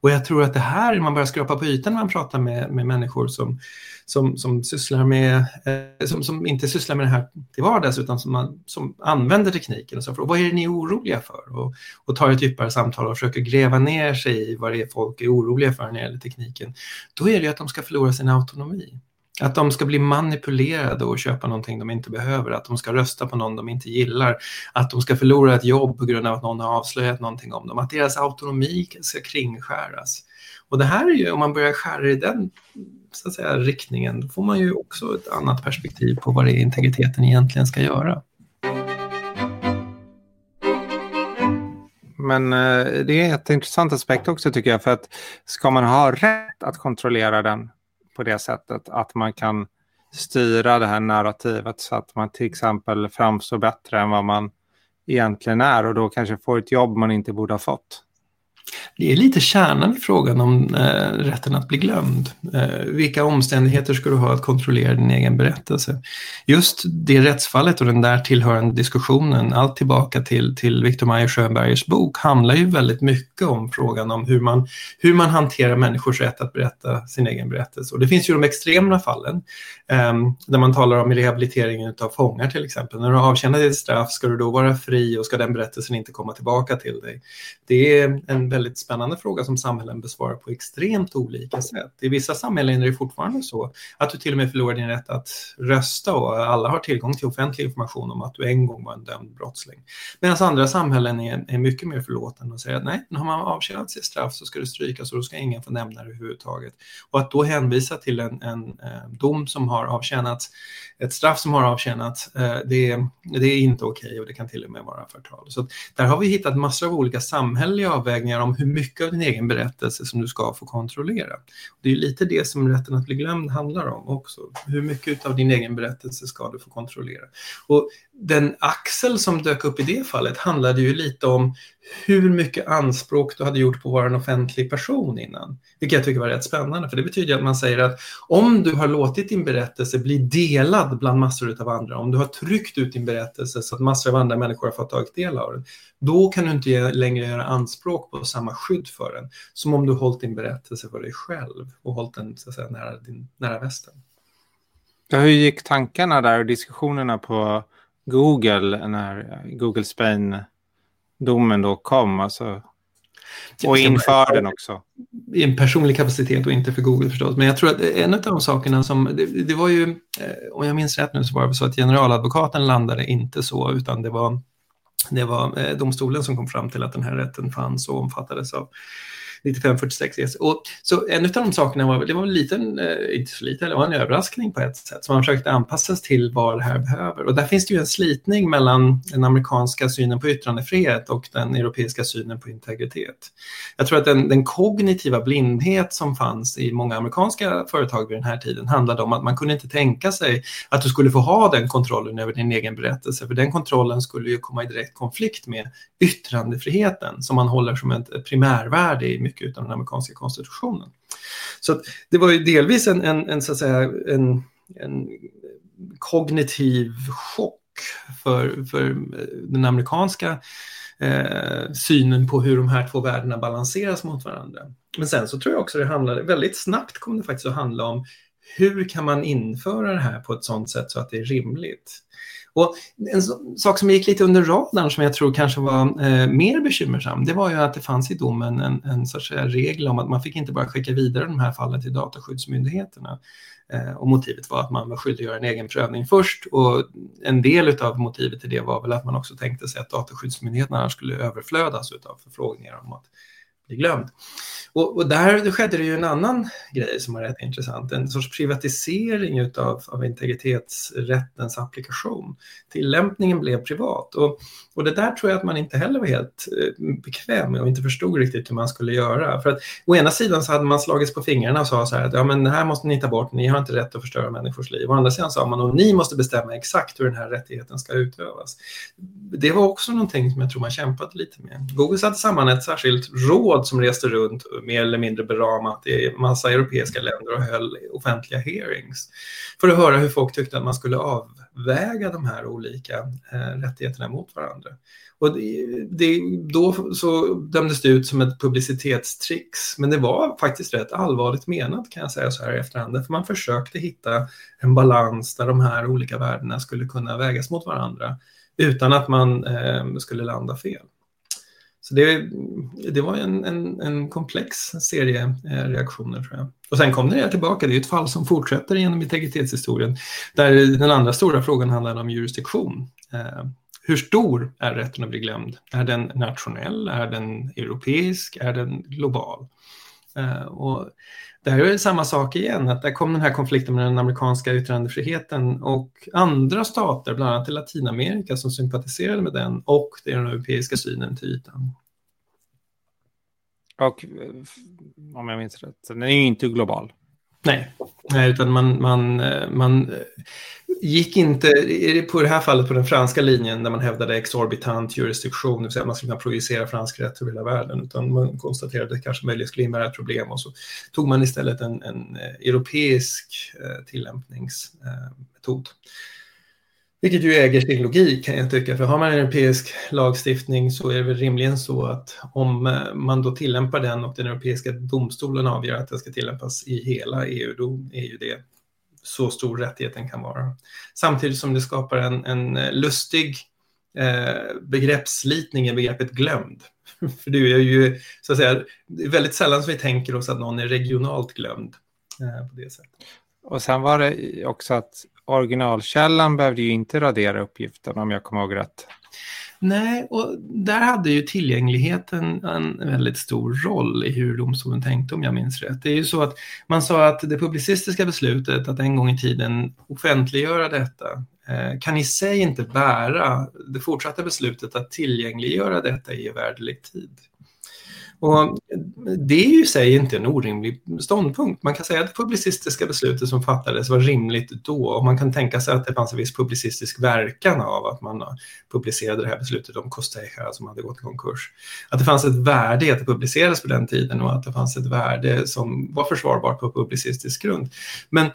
C: Och jag tror att det här, man börjar skrapa på ytan när man pratar med, med människor som, som, som sysslar med, eh, som, som inte sysslar med det här till vardags utan som, man, som använder tekniken. Och så frågar, vad är det ni är oroliga för? Och, och tar ett djupare samtal och försöker gräva ner sig i vad det är folk är oroliga för när det gäller tekniken. Då är det ju att de ska förlora sin autonomi. Att de ska bli manipulerade och köpa någonting de inte behöver, att de ska rösta på någon de inte gillar, att de ska förlora ett jobb på grund av att någon har avslöjat någonting om dem, att deras autonomi ska kringskäras. Och det här är ju, om man börjar skära i den så att säga, riktningen, då får man ju också ett annat perspektiv på vad det är integriteten egentligen ska göra.
B: Men eh, det är ett intressant aspekt också tycker jag, för att ska man ha rätt att kontrollera den på det sättet att man kan styra det här narrativet så att man till exempel framstår bättre än vad man egentligen är och då kanske får ett jobb man inte borde ha fått.
C: Det är lite kärnan i frågan om eh, rätten att bli glömd. Eh, vilka omständigheter ska du ha att kontrollera din egen berättelse? Just det rättsfallet och den där tillhörande diskussionen, allt tillbaka till, till Victor Meyer Schönbergers bok, handlar ju väldigt mycket om frågan om hur man, hur man hanterar människors rätt att berätta sin egen berättelse. Och det finns ju de extrema fallen, eh, där man talar om rehabiliteringen av fångar till exempel. När du har avtjänat ditt straff, ska du då vara fri och ska den berättelsen inte komma tillbaka till dig? Det är en väldigt spännande fråga som samhällen besvarar på extremt olika sätt. I vissa samhällen är det fortfarande så att du till och med förlorar din rätt att rösta och alla har tillgång till offentlig information om att du en gång var en dömd brottsling. Medan andra samhällen är, är mycket mer förlåtande och säger att nej, har man avtjänat sitt straff så ska det strykas och då ska ingen få nämna det överhuvudtaget. Och att då hänvisa till en, en, en eh, dom som har avtjänats, ett straff som har avtjänats, eh, det, det är inte okej okay och det kan till och med vara förtal. Så där har vi hittat massor av olika samhälleliga avvägningar om hur mycket av din egen berättelse som du ska få kontrollera. Det är lite det som rätten att bli glömd handlar om också. Hur mycket av din egen berättelse ska du få kontrollera? Och den axel som dök upp i det fallet handlade ju lite om hur mycket anspråk du hade gjort på att vara en offentlig person innan. Vilket jag tycker var rätt spännande, för det betyder att man säger att om du har låtit din berättelse bli delad bland massor av andra, om du har tryckt ut din berättelse så att massor av andra människor har fått tagit del av den, då kan du inte längre göra anspråk på samma skydd för den, som om du hållit din berättelse för dig själv och hållit den så att säga, nära, din, nära västen.
B: Ja, hur gick tankarna där och diskussionerna på Google när Google Spain-domen då kom? Alltså, och inför den också.
C: I en personlig kapacitet och inte för Google förstås. Men jag tror att en av de sakerna som, det, det var ju, eh, om jag minns rätt nu så var det så att generaladvokaten landade inte så utan det var, det var eh, domstolen som kom fram till att den här rätten fanns och omfattades av 9546 yes. och Så en av de sakerna var, det var en liten, eh, inte så liten, det var en överraskning på ett sätt. Så man försökte anpassa sig till vad det här behöver. Och där finns det ju en slitning mellan den amerikanska synen på yttrandefrihet och den europeiska synen på integritet. Jag tror att den, den kognitiva blindhet som fanns i många amerikanska företag vid den här tiden handlade om att man kunde inte tänka sig att du skulle få ha den kontrollen över din egen berättelse. För den kontrollen skulle ju komma i direkt konflikt med yttrandefriheten som man håller som ett primärvärde i mycket av den amerikanska konstitutionen. Så det var ju delvis en, en, en så att säga, en, en kognitiv chock för, för eh, den amerikanska eh, synen på hur de här två värdena balanseras mot varandra. Men sen så tror jag också det handlade, väldigt snabbt kom det faktiskt att handla om hur kan man införa det här på ett sådant sätt så att det är rimligt? Och en sak som gick lite under radarn som jag tror kanske var eh, mer bekymmersam, det var ju att det fanns i domen en, en sorts eh, regel om att man fick inte bara skicka vidare de här fallen till dataskyddsmyndigheterna. Eh, och motivet var att man var skyldig att göra en egen prövning först och en del av motivet till det var väl att man också tänkte sig att dataskyddsmyndigheterna skulle överflödas av förfrågningar om att bli glömd. Och, och, där skedde det ju en annan grej som var rätt intressant, en sorts privatisering utav, av integritetsrättens applikation. Tillämpningen blev privat och, och det där tror jag att man inte heller var helt eh, bekväm med och inte förstod riktigt hur man skulle göra. För att å ena sidan så hade man slagits på fingrarna och sa så här att ja men det här måste ni ta bort, ni har inte rätt att förstöra människors liv. Å andra sidan sa man och ni måste bestämma exakt hur den här rättigheten ska utövas. Det var också någonting som jag tror man kämpade lite med. Google satte samman ett särskilt råd som reste runt mer eller mindre beramat i massa europeiska länder och höll offentliga hearings för att höra hur folk tyckte att man skulle avväga de här olika eh, rättigheterna mot varandra. Och det, det, då så dömdes det ut som ett publicitetstrix, men det var faktiskt rätt allvarligt menat kan jag säga så här i efterhand, för man försökte hitta en balans där de här olika värdena skulle kunna vägas mot varandra utan att man eh, skulle landa fel. Så det, det var en, en, en komplex serie eh, reaktioner tror jag. Och sen kom det tillbaka, det är ett fall som fortsätter genom integritetshistorien, där den andra stora frågan handlar om jurisdiktion. Eh, hur stor är rätten att bli glömd? Är den nationell? Är den europeisk? Är den global? Eh, och där är det samma sak igen, att där kom den här konflikten med den amerikanska yttrandefriheten och andra stater, bland annat i Latinamerika, som sympatiserade med den och den europeiska synen till ytan.
B: Och om jag minns rätt, den är ju inte global.
C: Nej, Nej utan man, man, man gick inte, på det här fallet på den franska linjen där man hävdade exorbitant jurisdiktion, det vill säga att man skulle kunna projicera fransk rätt över hela världen, utan man konstaterade att det kanske möjligen skulle innebära ett problem och så tog man istället en, en eh, europeisk eh, tillämpningsmetod. Vilket ju äger sin logik kan jag tycka, för har man en europeisk lagstiftning så är det väl rimligen så att om eh, man då tillämpar den och den europeiska domstolen avgör att den ska tillämpas i hela EU, då är ju det så stor rättigheten kan vara. Samtidigt som det skapar en, en eh, lustig eh, begreppsslitning i begreppet glömd. För det är ju så att säga, väldigt sällan som vi tänker oss att någon är regionalt glömd eh, på det sättet.
B: Och sen var det också att originalkällan behövde ju inte radera uppgiften om jag kommer ihåg rätt.
C: Nej, och där hade ju tillgängligheten en väldigt stor roll i hur domstolen tänkte om jag minns rätt. Det är ju så att man sa att det publicistiska beslutet att en gång i tiden offentliggöra detta eh, kan i sig inte bära det fortsatta beslutet att tillgängliggöra detta i evärdlig tid. Och det är ju i sig inte en orimlig ståndpunkt. Man kan säga att det publicistiska beslutet som fattades var rimligt då och man kan tänka sig att det fanns en viss publicistisk verkan av att man publicerade det här beslutet om Costeja som hade gått i konkurs. Att det fanns ett värde i att det publicerades på den tiden och att det fanns ett värde som var försvarbart på publicistisk grund. Men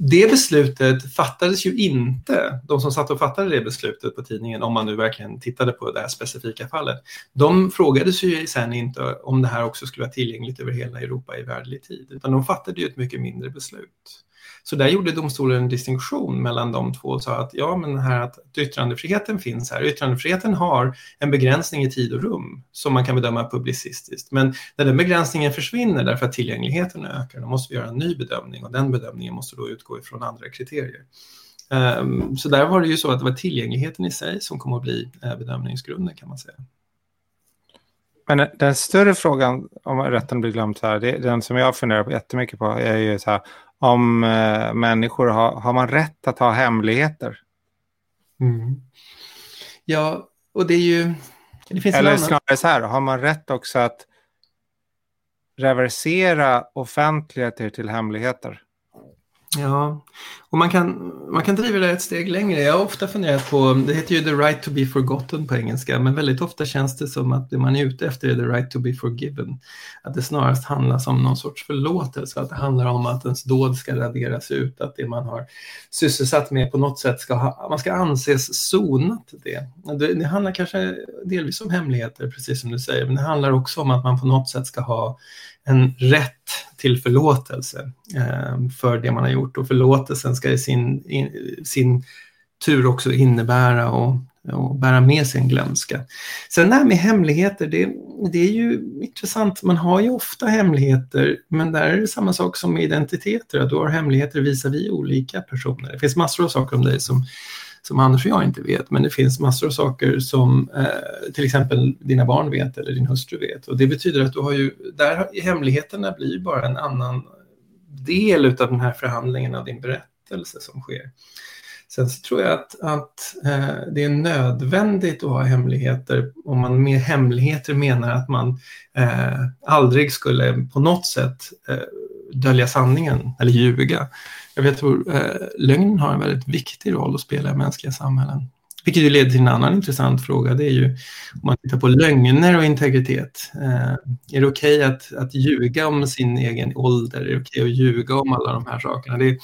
C: det beslutet fattades ju inte, de som satt och fattade det beslutet på tidningen, om man nu verkligen tittade på det här specifika fallet, de frågades ju sen inte om det här också skulle vara tillgängligt över hela Europa i värdlig tid, utan de fattade ju ett mycket mindre beslut. Så där gjorde domstolen en distinktion mellan de två och sa att ja, men här att yttrandefriheten finns här. Yttrandefriheten har en begränsning i tid och rum som man kan bedöma publicistiskt. Men när den begränsningen försvinner därför att tillgängligheten ökar, då måste vi göra en ny bedömning och den bedömningen måste då utgå ifrån andra kriterier. Ehm, så där var det ju så att det var tillgängligheten i sig som kom att bli eh, bedömningsgrunden kan man säga.
B: Men den större frågan om rätten blir glömd här, det, den som jag funderar på jättemycket på är ju så här, om eh, människor har, har man rätt att ha hemligheter?
C: Mm. Ja, och det är ju... Det finns
B: Eller snarare så här, har man rätt också att reversera offentligheter till hemligheter?
C: Ja, och man kan, man kan driva det ett steg längre. Jag har ofta funderat på, det heter ju the right to be forgotten på engelska, men väldigt ofta känns det som att det man är ute efter är the right to be forgiven. Att det snarast handlar om någon sorts förlåtelse, att det handlar om att ens dåd ska raderas ut, att det man har sysselsatt med på något sätt ska ha, man ska anses sonat det. det. Det handlar kanske delvis om hemligheter, precis som du säger, men det handlar också om att man på något sätt ska ha en rätt till förlåtelse eh, för det man har gjort och förlåtelsen ska i sin, in, sin tur också innebära och, och bära med sig en glömska. Sen det här med hemligheter, det, det är ju intressant. Man har ju ofta hemligheter, men där är det samma sak som med identiteter, att du har hemligheter visar vi olika personer. Det finns massor av saker om dig som som Anders och jag inte vet, men det finns massor av saker som eh, till exempel dina barn vet eller din hustru vet. Och det betyder att du har ju, där hemligheterna blir bara en annan del av den här förhandlingen av din berättelse som sker. Sen så tror jag att, att eh, det är nödvändigt att ha hemligheter om man med hemligheter menar att man eh, aldrig skulle på något sätt eh, dölja sanningen eller ljuga. Jag tror eh, lögnen har en väldigt viktig roll att spela i mänskliga samhällen. Vilket ju leder till en annan intressant fråga. Det är ju om man tittar på lögner och integritet. Eh, är det okej okay att, att ljuga om sin egen ålder? Är det okej okay att ljuga om alla de här sakerna? Det,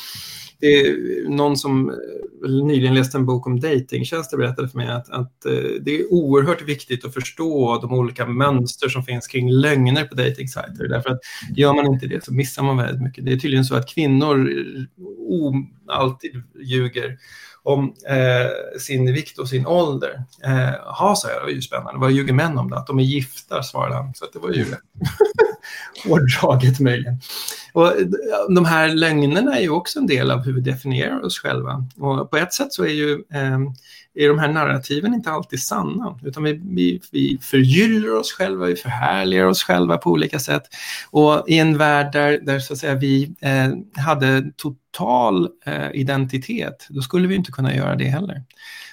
C: det är någon som eh, nyligen läste en bok om datingtjänster berättade för mig att, att eh, det är oerhört viktigt att förstå de olika mönster som finns kring lögner på datingsajter. Därför att gör man inte det så missar man väldigt mycket. Det är tydligen så att kvinnor eh, alltid ljuger om eh, sin vikt och sin ålder. Eh, ha, sa jag, det var ju spännande. Vad ljuger män om det? Att de är gifta, svarade han. Så det var ju hårdraget möjligen. Och de här lögnerna är ju också en del av hur vi definierar oss själva. Och på ett sätt så är ju eh, är de här narrativen inte alltid sanna, utan vi, vi, vi förgyller oss själva, vi förhärligar oss själva på olika sätt. Och i en värld där, där så att säga, vi eh, hade total eh, identitet, då skulle vi inte kunna göra det heller.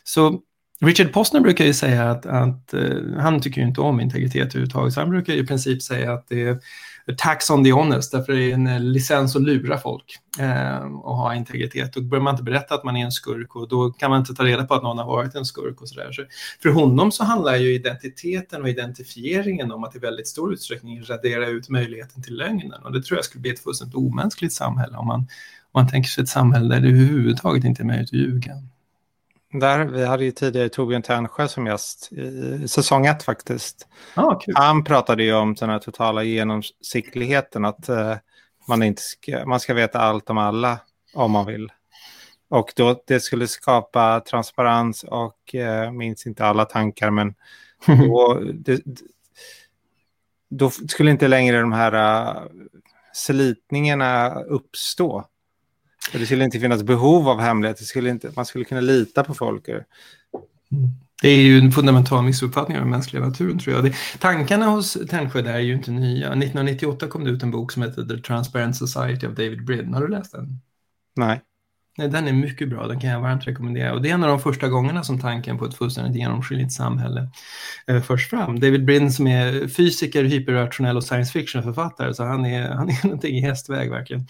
C: Så Richard Postner brukar ju säga att, att uh, han tycker inte om integritet överhuvudtaget, så han brukar i princip säga att det är tax on the honest, därför det är en eh, licens att lura folk eh, och ha integritet. Då börjar man inte berätta att man är en skurk och då kan man inte ta reda på att någon har varit en skurk och sådär. Så för honom så handlar ju identiteten och identifieringen om att i väldigt stor utsträckning radera ut möjligheten till lögnen och det tror jag skulle bli ett fullständigt omänskligt samhälle om man, om man tänker sig ett samhälle där det överhuvudtaget inte är möjligt att ljuga.
B: Där, vi hade ju tidigare Torbjörn Tännsjö som gäst i säsong ett faktiskt.
C: Ah, cool.
B: Han pratade ju om den här totala genomsiktligheten, att uh, man, inte ska, man ska veta allt om alla om man vill. Och då, det skulle skapa transparens och uh, minns inte alla tankar, men då, det, då skulle inte längre de här uh, slitningarna uppstå. Det skulle inte finnas behov av hemlighet. Det skulle inte, man skulle kunna lita på folk.
C: Det är ju en fundamental missuppfattning av den mänskliga naturen tror jag. Det, tankarna hos Tännsjö där är ju inte nya. 1998 kom det ut en bok som heter The Transparent Society of David Brin. Har du läst den?
B: Nej.
C: Nej, den är mycket bra, den kan jag varmt rekommendera. Och det är en av de första gångerna som tanken på ett fullständigt genomskinligt samhälle eh, förs fram. David Brin som är fysiker, hyperrationell och science fiction-författare, så han är, han är någonting i hästväg verkligen.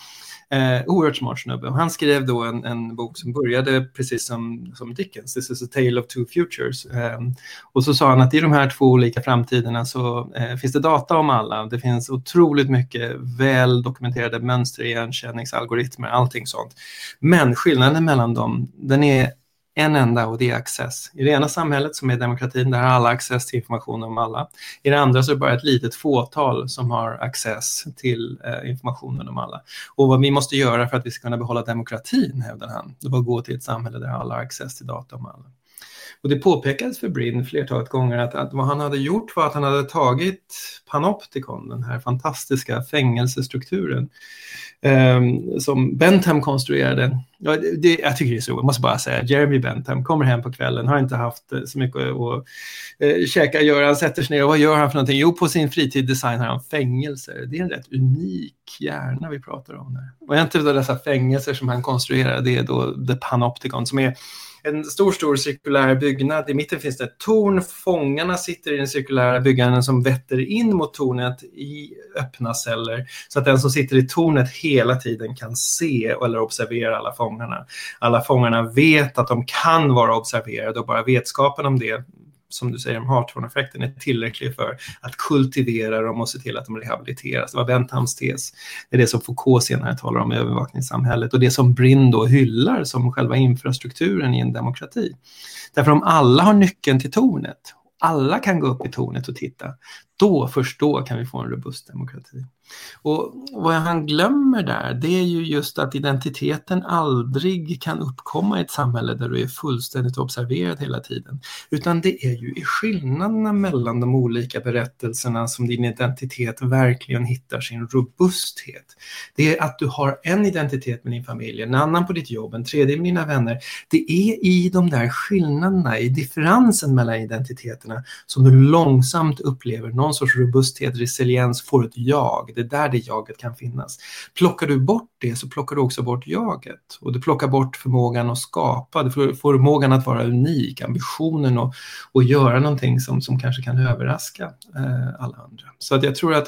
C: Eh, oerhört smart snubbe. Och han skrev då en, en, bok som började precis som, som Dickens, This is a tale of two futures. Eh, och så sa han att i de här två olika framtiderna så eh, finns det data om alla. Det finns otroligt mycket väl dokumenterade mönster, igenkänningsalgoritmer, allting sånt. Men skillnaden mellan dem, den är en enda och det är access. I det ena samhället som är demokratin, där har alla access till information om alla. I det andra så är det bara ett litet fåtal som har access till eh, informationen om alla. Och vad vi måste göra för att vi ska kunna behålla demokratin, hävdar han, det var att gå till ett samhälle där alla har access till data om alla. Och det påpekades för Brin flertalet gånger att, att vad han hade gjort var att han hade tagit Panopticon, den här fantastiska fängelsestrukturen, um, som Bentham konstruerade. Ja, det, jag tycker det är så, jag måste bara säga, Jeremy Bentham kommer hem på kvällen, har inte haft eh, så mycket att eh, käka, gör han sätter sig ner och vad gör han för någonting? Jo, på sin fritid designar han fängelser. Det är en rätt unik hjärna vi pratar om där. Och en typ av dessa fängelser som han konstruerar, det är då The Panopticon, som är en stor, stor cirkulär byggnad. I mitten finns det ett torn. Fångarna sitter i den cirkulära byggnaden som vetter in mot tornet i öppna celler. Så att den som sitter i tornet hela tiden kan se eller observera alla fångarna. Alla fångarna vet att de kan vara observerade och bara vetskapen om det som du säger om Hartshorn-effekten är tillräcklig för att kultivera dem och se till att de rehabiliteras. Det var Benthams tes. Det är det som Foucault senare talar om i övervakningssamhället och det som Brin då hyllar som själva infrastrukturen i en demokrati. Därför om alla har nyckeln till tornet, alla kan gå upp i tornet och titta, då, först då kan vi få en robust demokrati. Och vad han glömmer där, det är ju just att identiteten aldrig kan uppkomma i ett samhälle där du är fullständigt observerad hela tiden. Utan det är ju i skillnaderna mellan de olika berättelserna som din identitet verkligen hittar sin robusthet. Det är att du har en identitet med din familj, en annan på ditt jobb, en tredje med dina vänner. Det är i de där skillnaderna, i differensen mellan identiteterna som du långsamt upplever någon sorts robusthet, resiliens, får ett jag. Det är där det jaget kan finnas. Plockar du bort det så plockar du också bort jaget och du plockar bort förmågan att skapa, du får förmågan att vara unik, ambitionen att, och göra någonting som, som kanske kan överraska eh, alla andra. Så att jag tror att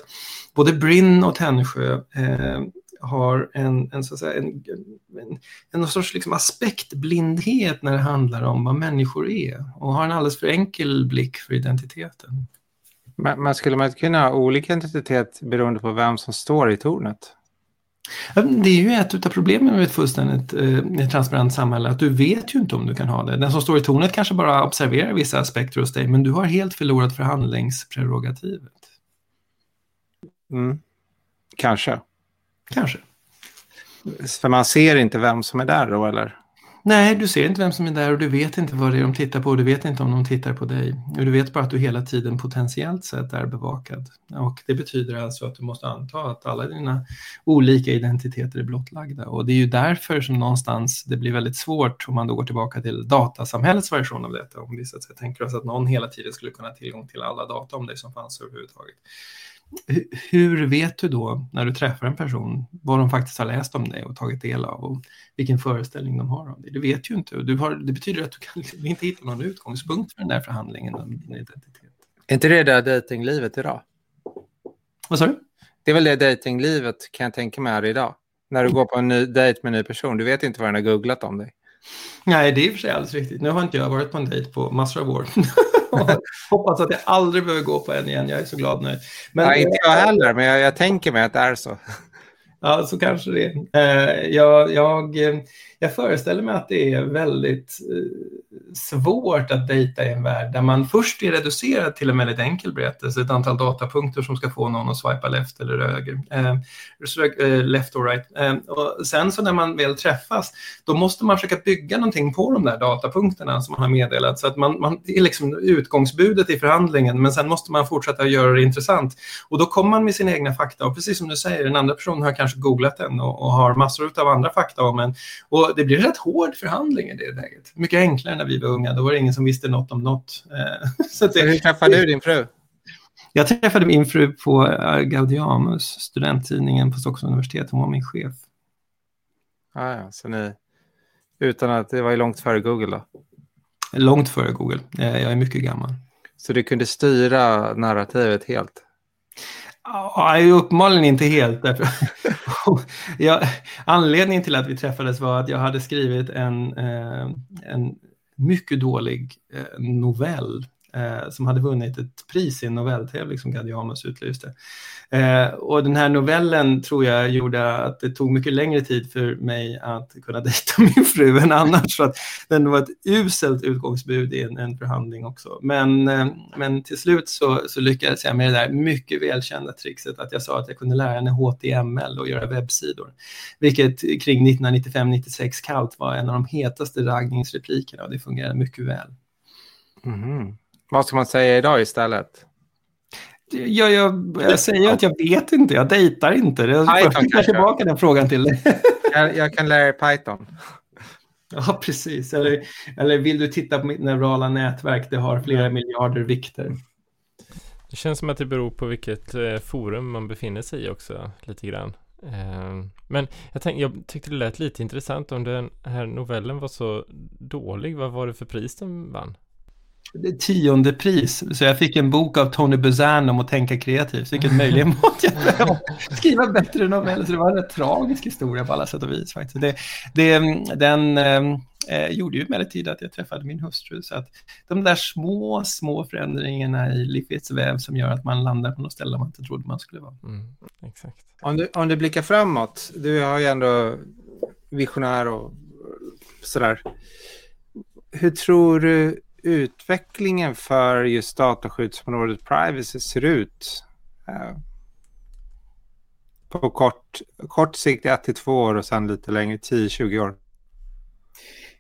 C: både Brinn och Tännsjö eh, har en, en, så att säga, en, en, en sorts liksom aspektblindhet när det handlar om vad människor är och har en alldeles för enkel blick för identiteten.
B: Men, men skulle man kunna ha olika identitet beroende på vem som står i tornet?
C: Det är ju ett av problemen med ett fullständigt eh, transparent samhälle, att du vet ju inte om du kan ha det. Den som står i tornet kanske bara observerar vissa aspekter hos dig, men du har helt förlorat förhandlingsprerogativet.
B: Mm. Kanske.
C: Kanske.
B: För man ser inte vem som är där då, eller?
C: Nej, du ser inte vem som är där och du vet inte vad det är de tittar på och du vet inte om de tittar på dig. Du vet bara att du hela tiden potentiellt sett är bevakad. Och det betyder alltså att du måste anta att alla dina olika identiteter är blottlagda. Och det är ju därför som någonstans det blir väldigt svårt om man då går tillbaka till datasamhällets version av detta. Om vi så att säga, tänker oss att någon hela tiden skulle kunna ha tillgång till alla data om dig som fanns överhuvudtaget hur vet du då när du träffar en person vad de faktiskt har läst om dig och tagit del av och vilken föreställning de har om dig? Du vet ju inte. Du har, det betyder att du kan liksom inte hitta någon utgångspunkt för den där förhandlingen om din identitet.
B: Är inte det det dejtinglivet idag?
C: Vad sa du?
B: Det är väl det dejtinglivet kan jag tänka mig här idag. När du går på en ny dejt med en ny person, du vet inte vad den har googlat om dig.
C: Nej, det är i och för sig alldeles riktigt. Nu har inte jag varit på en dejt på massor av år. Hoppas att jag aldrig behöver gå på en igen. Jag är så glad nu.
B: Men, ja, inte jag heller, men jag, jag tänker mig att det är så.
C: Ja, så kanske det är. Eh, jag, jag, jag föreställer mig att det är väldigt eh, svårt att dejta i en värld där man först är reducerad till en väldigt enkel berättelse, ett antal datapunkter som ska få någon att swipa left eller höger, eh, eh, left or right. Eh, och sen så när man väl träffas, då måste man försöka bygga någonting på de där datapunkterna som man har meddelat, så att man, man är liksom utgångsbudet i förhandlingen, men sen måste man fortsätta göra det intressant. Och då kommer man med sina egna fakta, och precis som du säger, den andra personen har kanske googlat den och, och har massor av andra fakta om en. Och det blir rätt hård förhandling i det läget. Mycket enklare när vi var unga. Då var det ingen som visste något om något.
B: Eh, så det, Hur träffade du din fru?
C: Jag träffade min fru på eh, Gaudiamus, studenttidningen på Stockholms universitet. Hon var min chef.
B: Ah, ja, så ni, utan att det var ju långt före Google då?
C: Långt före Google. Eh, jag är mycket gammal.
B: Så du kunde styra narrativet helt?
C: Ja, uppenbarligen inte helt. jag, anledningen till att vi träffades var att jag hade skrivit en, eh, en mycket dålig eh, novell eh, som hade vunnit ett pris i en novelltävling som Gadiamus utlyste. Eh, och den här novellen tror jag gjorde att det tog mycket längre tid för mig att kunna dejta min fru än annars. För att den var ett uselt utgångsbud i en, en förhandling också. Men, eh, men till slut så, så lyckades jag med det där mycket välkända trixet att jag sa att jag kunde lära henne HTML och göra webbsidor. Vilket kring 1995-96 kallt var en av de hetaste raggningsreplikerna och det fungerade mycket väl.
B: Mm. Vad ska man säga idag istället?
C: Jag, jag, jag säger att jag vet inte, jag dejtar inte. Jag skickar tillbaka den frågan till dig.
B: jag, jag kan lära dig Python.
C: Ja, precis. Eller, eller vill du titta på mitt neurala nätverk? Det har flera miljarder vikter.
A: Det känns som att det beror på vilket eh, forum man befinner sig i också, lite grann. Eh, men jag, tänkte, jag tyckte det lät lite intressant om den här novellen var så dålig. Vad var det för pris den vann?
C: Tionde pris. Så jag fick en bok av Tony Buzan om att tänka kreativt, vilket möjligen måste jag skriva bättre noveller. Så det var en rätt tragisk historia på alla sätt och vis. Faktiskt. Det, det, den eh, gjorde ju emellertid att jag träffade min hustru. Så att de där små, små förändringarna i livets väv som gör att man landar på något ställe man inte trodde man skulle vara. Mm,
B: exakt. Om, du, om du blickar framåt, du har ju ändå visionär och sådär. Hur tror du utvecklingen för just dataskyddsområdet privacy ser ut? Eh, på kort, kort sikt, ett till två år och sen lite längre, 10-20 år?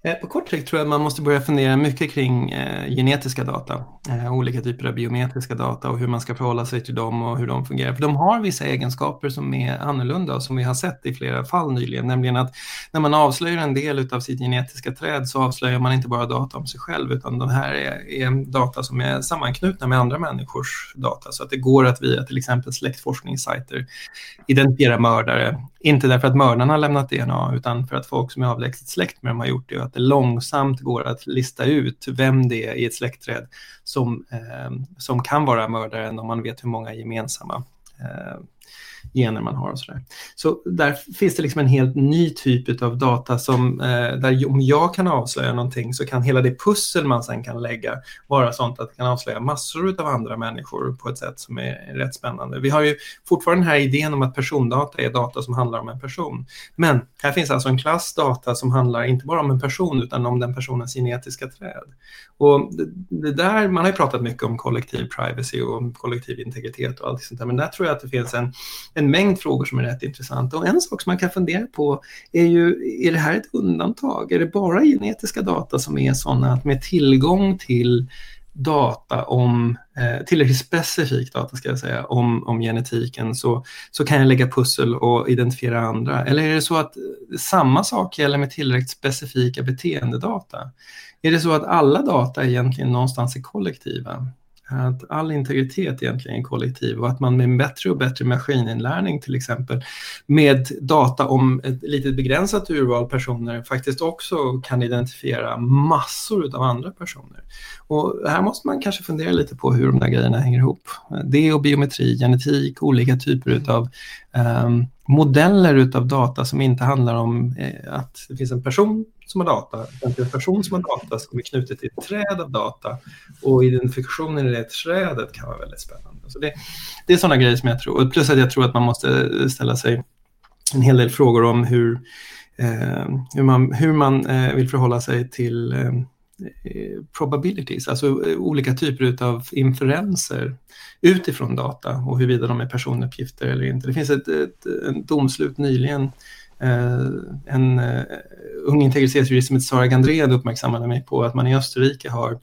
C: Eh, på kort sikt tror jag att man måste börja fundera mycket kring eh, genetiska data, eh, olika typer av biometriska data och hur man ska förhålla sig till dem och hur de fungerar. För de har vissa egenskaper som är annorlunda och som vi har sett i flera fall nyligen, nämligen att när man avslöjar en del av sitt genetiska träd så avslöjar man inte bara data om sig själv utan de här är, är data som är sammanknutna med andra människors data så att det går att via till exempel släktforskningssajter identifiera mördare, inte därför att mördarna har lämnat DNA utan för att folk som är avlägset släkt med dem har gjort det det långsamt går att lista ut vem det är i ett släktträd som, eh, som kan vara mördaren om man vet hur många gemensamma eh, gener man har och sådär. Så där finns det liksom en helt ny typ av data som eh, där om jag kan avslöja någonting så kan hela det pussel man sen kan lägga vara sånt att det kan avslöja massor av andra människor på ett sätt som är rätt spännande. Vi har ju fortfarande den här idén om att persondata är data som handlar om en person. Men här finns alltså en klass data som handlar inte bara om en person utan om den personens genetiska träd. Och det, det där, man har ju pratat mycket om kollektiv privacy och kollektiv integritet och allt sånt där, men där tror jag att det finns en, en mängd frågor som är rätt intressanta. Och en sak som man kan fundera på är ju, är det här ett undantag? Är det bara genetiska data som är sådana att med tillgång till data om, eh, tillräckligt specifik data ska jag säga, om, om genetiken så, så kan jag lägga pussel och identifiera andra. Eller är det så att samma sak gäller med tillräckligt specifika beteendedata? Är det så att alla data egentligen någonstans är kollektiva? Att all integritet egentligen är kollektiv och att man med bättre och bättre maskininlärning till exempel med data om ett litet begränsat urval personer faktiskt också kan identifiera massor av andra personer. Och här måste man kanske fundera lite på hur de där grejerna hänger ihop. Det och biometri, genetik, olika typer av um, ehm, modeller utav data som inte handlar om eh, att det finns en person som har data, utan en person som har data som är knutet till ett träd av data och identifikationen i det trädet kan vara väldigt spännande. Så det, det är sådana grejer som jag tror, plus att jag tror att man måste ställa sig en hel del frågor om hur, eh, hur man, hur man eh, vill förhålla sig till eh, Eh, Eh, probabilities, alltså eh, olika typer av inferenser utifrån data och huruvida de är personuppgifter eller inte. Det finns ett, ett ett domslut nyligen eh, en eh, ung integritetsjurist som heter Sara Gandred uppmärksammade mig på att man i Österrike har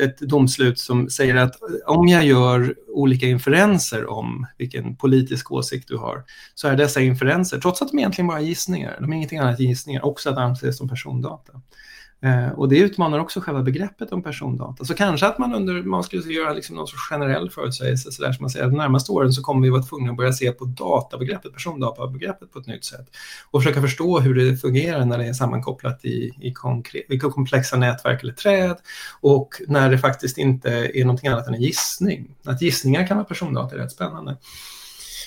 C: ett domslut som säger att om jag gör olika inferenser om vilken politisk åsikt du har så är dessa inferenser, trots att de egentligen bara är gissningar, de är ingenting annat än gissningar, också att anses som persondata. Eh, och det utmanar också själva begreppet om persondata. Så kanske att man under, man skulle göra liksom någon sorts generell förutsägelse, så där som man säger, att de närmaste åren så kommer vi vara tvungna att börja se på databegreppet, persondatabegreppet på ett nytt sätt och försöka förstå hur det fungerar när det är sammankopplat i, i, konkret, i komplexa nätverk eller träd och när det faktiskt inte är någonting annat än en gissning. Att gissningar kan vara persondata är rätt spännande.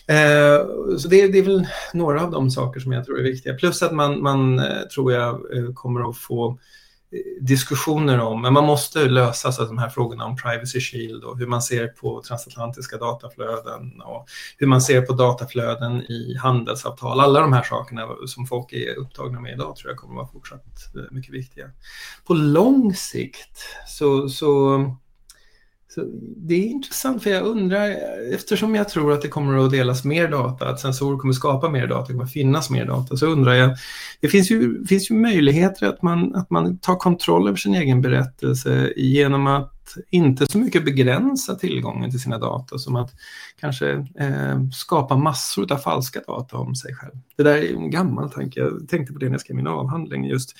C: Eh, så det, det, är väl några av de saker som jag tror är viktiga. Plus att man, man eh, tror jag eh, kommer att få eh, diskussioner om, men man måste lösa så att de här frågorna om privacy shield och hur man ser på transatlantiska dataflöden och hur man ser på dataflöden i handelsavtal. Alla de här sakerna som folk är upptagna med idag tror jag kommer att vara fortsatt mycket viktiga. På lång sikt så, så så det är intressant för jag undrar, eftersom jag tror att det kommer att delas mer data, att sensorer kommer att skapa mer data, det kommer att finnas mer data, så undrar jag, det finns ju, finns ju möjligheter att man, att man tar kontroll över sin egen berättelse genom att inte så mycket begränsa tillgången till sina data som att kanske eh, skapa massor av falska data om sig själv. Det där är en gammal tanke, jag tänkte på det när jag skrev min avhandling, just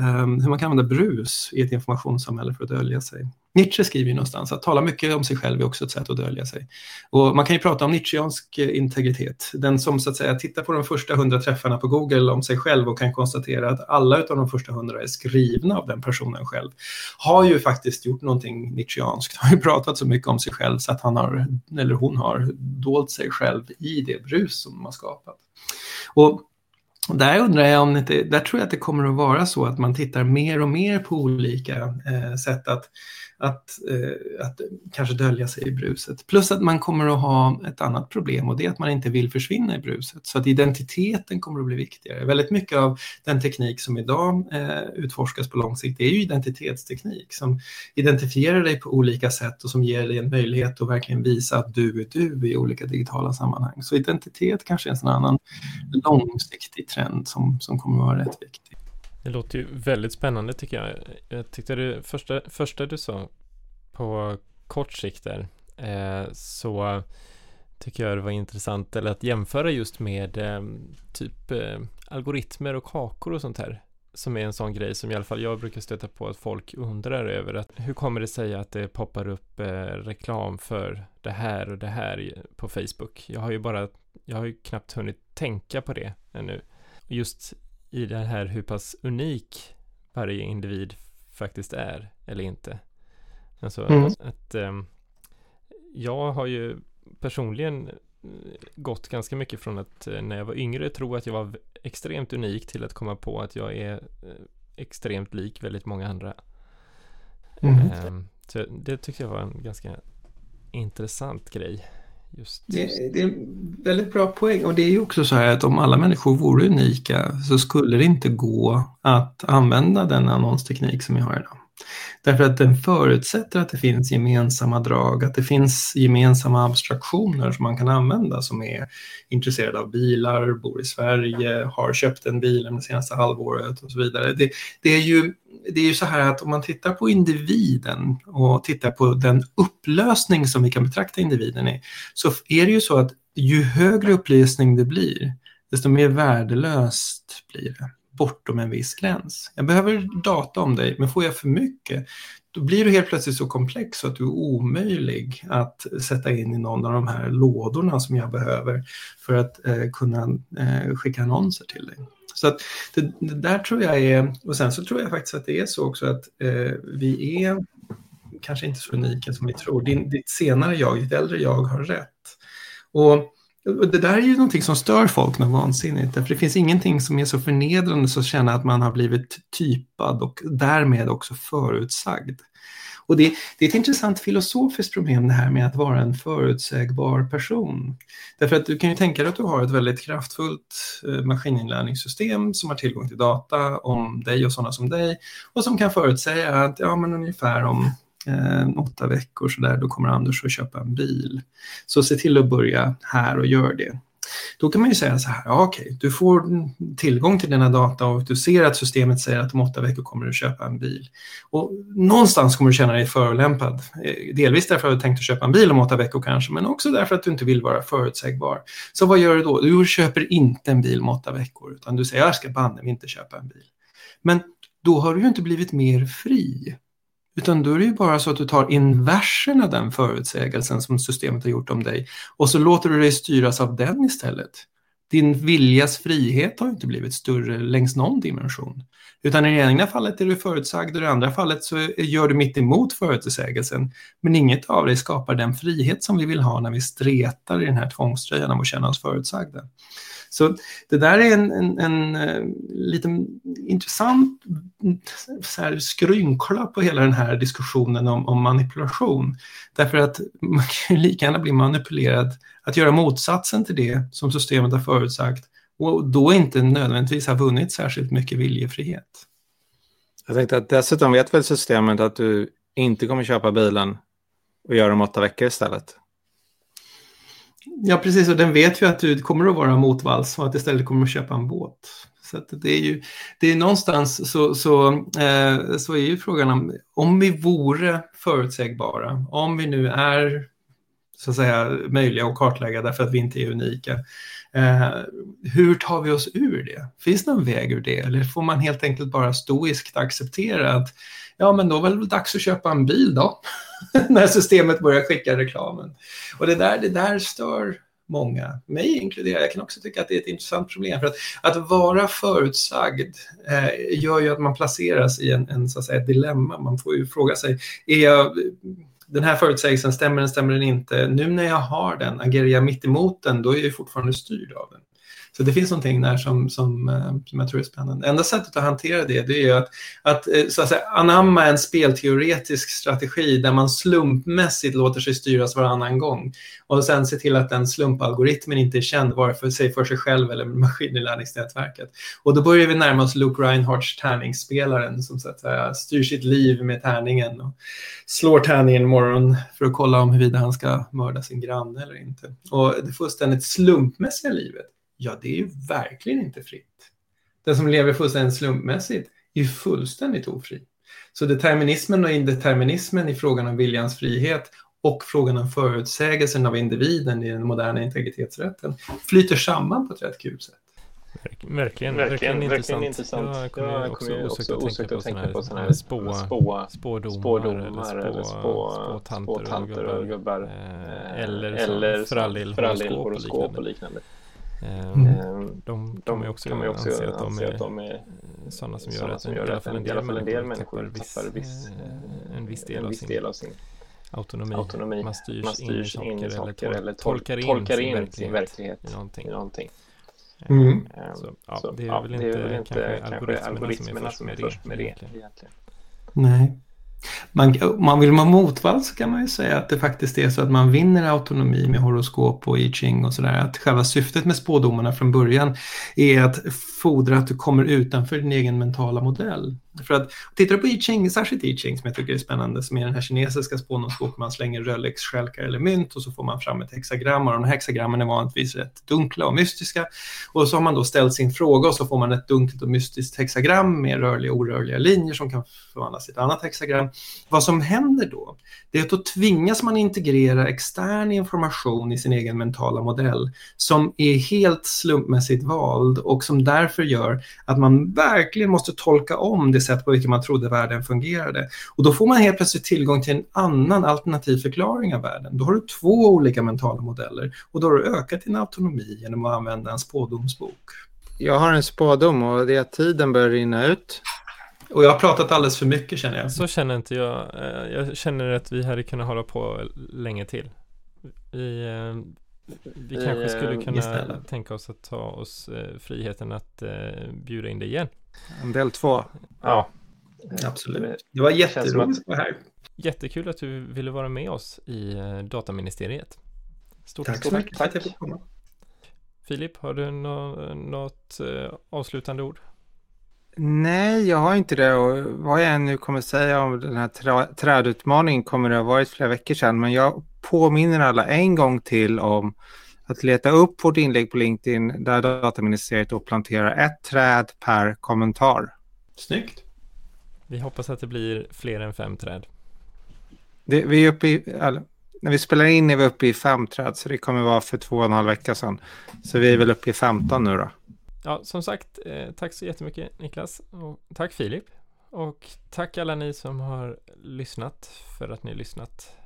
C: Ehm, hur man kan använda brus i ett informationssamhälle för att dölja sig. Nietzsche skriver ju någonstans att tala mycket om sig själv är också ett sätt att dölja sig. Och man kan ju prata om Nietzscheansk eh, integritet. Den som så att säga tittar på de första hundra träffarna på Google om sig själv och kan konstatera att alla av de första hundra är skrivna av den personen själv. Har ju faktiskt gjort någonting Nietzscheanskt. Har ju pratat så mycket om sig själv så att han har, eller hon har, dolt sig själv i det brus som de har skapat. Och där undrar jag om det, där tror jag att det kommer att vara så att man tittar mer och mer på olika eh, sätt att att, eh, att kanske dölja sig i bruset. Plus att man kommer att ha ett annat problem och det är att man inte vill försvinna i bruset. Så att identiteten kommer att bli viktigare. Väldigt mycket av den teknik som idag eh, utforskas på lång sikt är ju identitetsteknik som identifierar dig på olika sätt och som ger dig en möjlighet att verkligen visa att du är du i olika digitala sammanhang. Så identitet kanske är en sån annan långsiktig trend som, som kommer att vara rätt viktig.
A: Det låter ju väldigt spännande tycker jag. Jag tyckte det första, första du sa på kort sikt där eh, så tycker jag det var intressant eller att jämföra just med eh, typ eh, algoritmer och kakor och sånt här som är en sån grej som i alla fall jag brukar stöta på att folk undrar över att hur kommer det sig att det poppar upp eh, reklam för det här och det här på Facebook? Jag har ju bara, jag har ju knappt hunnit tänka på det ännu. Just i det här hur pass unik varje individ faktiskt är eller inte. Alltså mm. att, um, jag har ju personligen eh, gått ganska mycket från att uh, när jag var yngre tro att jag var extremt unik till att komma på att jag är uh, extremt lik väldigt många andra. Mm. Um, så det tyckte jag var en ganska intressant grej.
C: Just, det, det, är en väldigt bra poäng och det är ju också så här att om alla människor vore unika så skulle det inte gå att använda den annonsteknik som vi har idag. Därför att den förutsätter att det finns gemensamma drag, att det finns gemensamma abstraktioner som man kan använda som är intresserade av bilar, bor i Sverige, har köpt en bil det senaste halvåret och så vidare. Det, det, är ju, det är ju så här att om man tittar på individen och tittar på den upplösning som vi kan betrakta individen i, så är det ju så att ju högre upplösning det blir, desto mer värdelöst blir det bortom en viss gräns. Jag behöver data om dig, men får jag för mycket, då blir du helt plötsligt så komplex så att du är omöjlig att sätta in i någon av de här lådorna som jag behöver för att eh, kunna eh, skicka annonser till dig. Så att det, det, där tror jag är, och sen så tror jag faktiskt att det är så också att eh, vi är kanske inte så unika som vi tror. Din, ditt senare jag, ditt äldre jag har rätt. Och det där är ju någonting som stör folk något vansinnigt. För det finns ingenting som är så förnedrande som att känna att man har blivit typad och därmed också förutsagd. Och det, det, är ett intressant filosofiskt problem det här med att vara en förutsägbar person. Därför att du kan ju tänka dig att du har ett väldigt kraftfullt eh, maskininlärningssystem som har tillgång till data om dig och sådana som dig och som kan förutsäga att ja, men ungefär om eh, åtta veckor så där, då kommer Anders att köpa en bil. Så se till att börja här och gör det. Då kan man ju säga så här, ja, okej, du får tillgång till dina data och du ser att systemet säger att om åtta veckor kommer du köpa en bil. Och någonstans kommer du känna dig förolämpad. Eh, delvis därför att du tänkt att köpa en bil om åtta veckor kanske, men också därför att du inte vill vara förutsägbar. Så vad gör du då? Du köper inte en bil om åtta veckor, utan du säger jag ska banne inte köpa en bil. Men då har du ju inte blivit mer fri. Utan då är det ju bara så att du tar inversen av den förutsägelsen som systemet har gjort om dig och så låter du dig styras av den istället. Din viljas frihet har inte blivit större längs någon dimension. Utan i det ena fallet är du förutsagd och i det andra fallet så gör du mitt emot förutsägelsen. Men inget av det skapar den frihet som vi vill ha när vi stretar i den här tvångströjan av att känna oss förutsagda. Så det där är en, en, en, eh, en liten intressant så här, skrynkla på hela den här diskussionen om, om manipulation. Därför att man kan ju lika gärna bli manipulerad att göra motsatsen till det som systemet har förutsagt och då inte nödvändigtvis ha vunnit särskilt mycket viljefrihet.
B: Jag tänkte att dessutom vet väl systemet att du inte kommer köpa bilen och göra dem åtta veckor istället.
C: Ja, precis. Och den vet ju att du kommer att vara motvalls och att istället kommer att köpa en båt. Så det är ju, det är någonstans så, så, eh, så är ju frågan om, om vi vore förutsägbara, om vi nu är så att säga, möjliga att kartlägga därför att vi inte är unika. Eh, hur tar vi oss ur det? Finns det någon väg ur det? Eller får man helt enkelt bara stoiskt acceptera att ja, men då är det väl dags att köpa en bil då? När systemet börjar skicka reklamen. Och det där, det där stör många, mig inkluderad. Jag kan också tycka att det är ett intressant problem. För att, att vara förutsagd eh, gör ju att man placeras i en, en så att säga, dilemma. Man får ju fråga sig, är jag den här förutsägelsen, stämmer den, stämmer den inte? Nu när jag har den, agerar jag mitt emot den, då är jag fortfarande styrd av den. Så det finns någonting där som, som, eh, som jag tror är spännande. Enda sättet att hantera det, det är att, att, eh, så att säga, anamma en spelteoretisk strategi där man slumpmässigt låter sig styras varannan gång. Och sen se till att den slumpalgoritmen inte är känd vare för sig för sig själv eller maskininlärningsnätverket. Och då börjar vi närma oss Luke Reinhardts tärningsspelaren som så att säga, styr sitt liv med tärningen och slår tärningen imorgon för att kolla om huruvida han ska mörda sin granne eller inte. Och det fullständigt slumpmässiga livet Ja, det är ju verkligen inte fritt. Den som lever fullständigt slumpmässigt är ju fullständigt ofri. Så determinismen och indeterminismen i frågan om viljans frihet och frågan om förutsägelsen av individen i den moderna integritetsrätten flyter samman på ett rätt kul sätt.
A: Verkligen, verkligen, verkligen intressant. intressant. Jag kommer ja, också, också osökt att tänka på sådana här spå, spå, spådomar, spådomar eller spå, spåtanter och gubbar. Eh, eller, eller för all del horoskop och liknande. Mm. Ehm, de kan man ju också, kan man också anse att de är, att de är sådana som gör att, som gör att en, i alla fall en del människor viss, tappar viss, eh, en viss del, en viss del av sin autonomi. autonomi. Man styrs, man styrs in i saker, eller, tolkar, in, tolkar in sin, sin verklighet, i någonting. I någonting. Mm. Um, så, ja, så, det är ja, väl inte, är väl inte kanske, kanske algoritmerna som är först med det. Egentligen.
C: Nej. Man, man vill man motvalls så kan man ju säga att det faktiskt är så att man vinner autonomi med horoskop och I Ching och sådär. Att själva syftet med spådomarna från början är att fordra att du kommer utanför din egen mentala modell. För att tittar du på I Ching, särskilt I Ching som jag tycker är spännande, som är den här kinesiska spådomsboken, man slänger Rolex, skälkar eller mynt och så får man fram ett hexagram och de här hexagrammen är vanligtvis rätt dunkla och mystiska. Och så har man då ställt sin fråga och så får man ett dunkelt och mystiskt hexagram med rörliga och orörliga linjer som kan förvandlas till ett annat hexagram. Vad som händer då, det är att då tvingas man integrera extern information i sin egen mentala modell som är helt slumpmässigt vald och som därför gör att man verkligen måste tolka om det sätt på vilket man trodde världen fungerade. Och då får man helt plötsligt tillgång till en annan alternativ förklaring av världen. Då har du två olika mentala modeller och då har du ökat din autonomi genom att använda en spådomsbok.
B: Jag har en spådom och det är att tiden börjar rinna ut.
C: Och jag har pratat alldeles för mycket känner jag.
A: Så känner inte jag. Eh, jag känner att vi hade kunnat hålla på länge till. Vi, eh, vi kanske skulle kunna tänka oss att ta oss eh, friheten att bjuda in dig igen.
B: En del två.
C: Ja. Absolut. Det var jätteroligt att vara här.
A: Jättekul att du ville vara med oss i dataministeriet.
C: Stort tack så mycket för att jag fick komma.
A: Filip, har du något avslutande ord?
B: Nej, jag har inte det och vad jag nu kommer säga om den här trädutmaningen kommer det ha varit flera veckor sedan. Men jag påminner alla en gång till om att leta upp vårt inlägg på LinkedIn där dataministeriet då planterar ett träd per kommentar.
C: Snyggt.
A: Vi hoppas att det blir fler än fem träd.
B: Det, vi är uppe i, eller, när vi spelar in är vi uppe i fem träd så det kommer vara för två och en halv vecka sedan. Så vi är väl uppe i 15 nu då.
A: Ja, som sagt, eh, tack så jättemycket Niklas och tack Filip. Och tack alla ni som har lyssnat för att ni har lyssnat.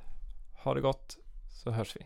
A: Ha det gott så hörs vi.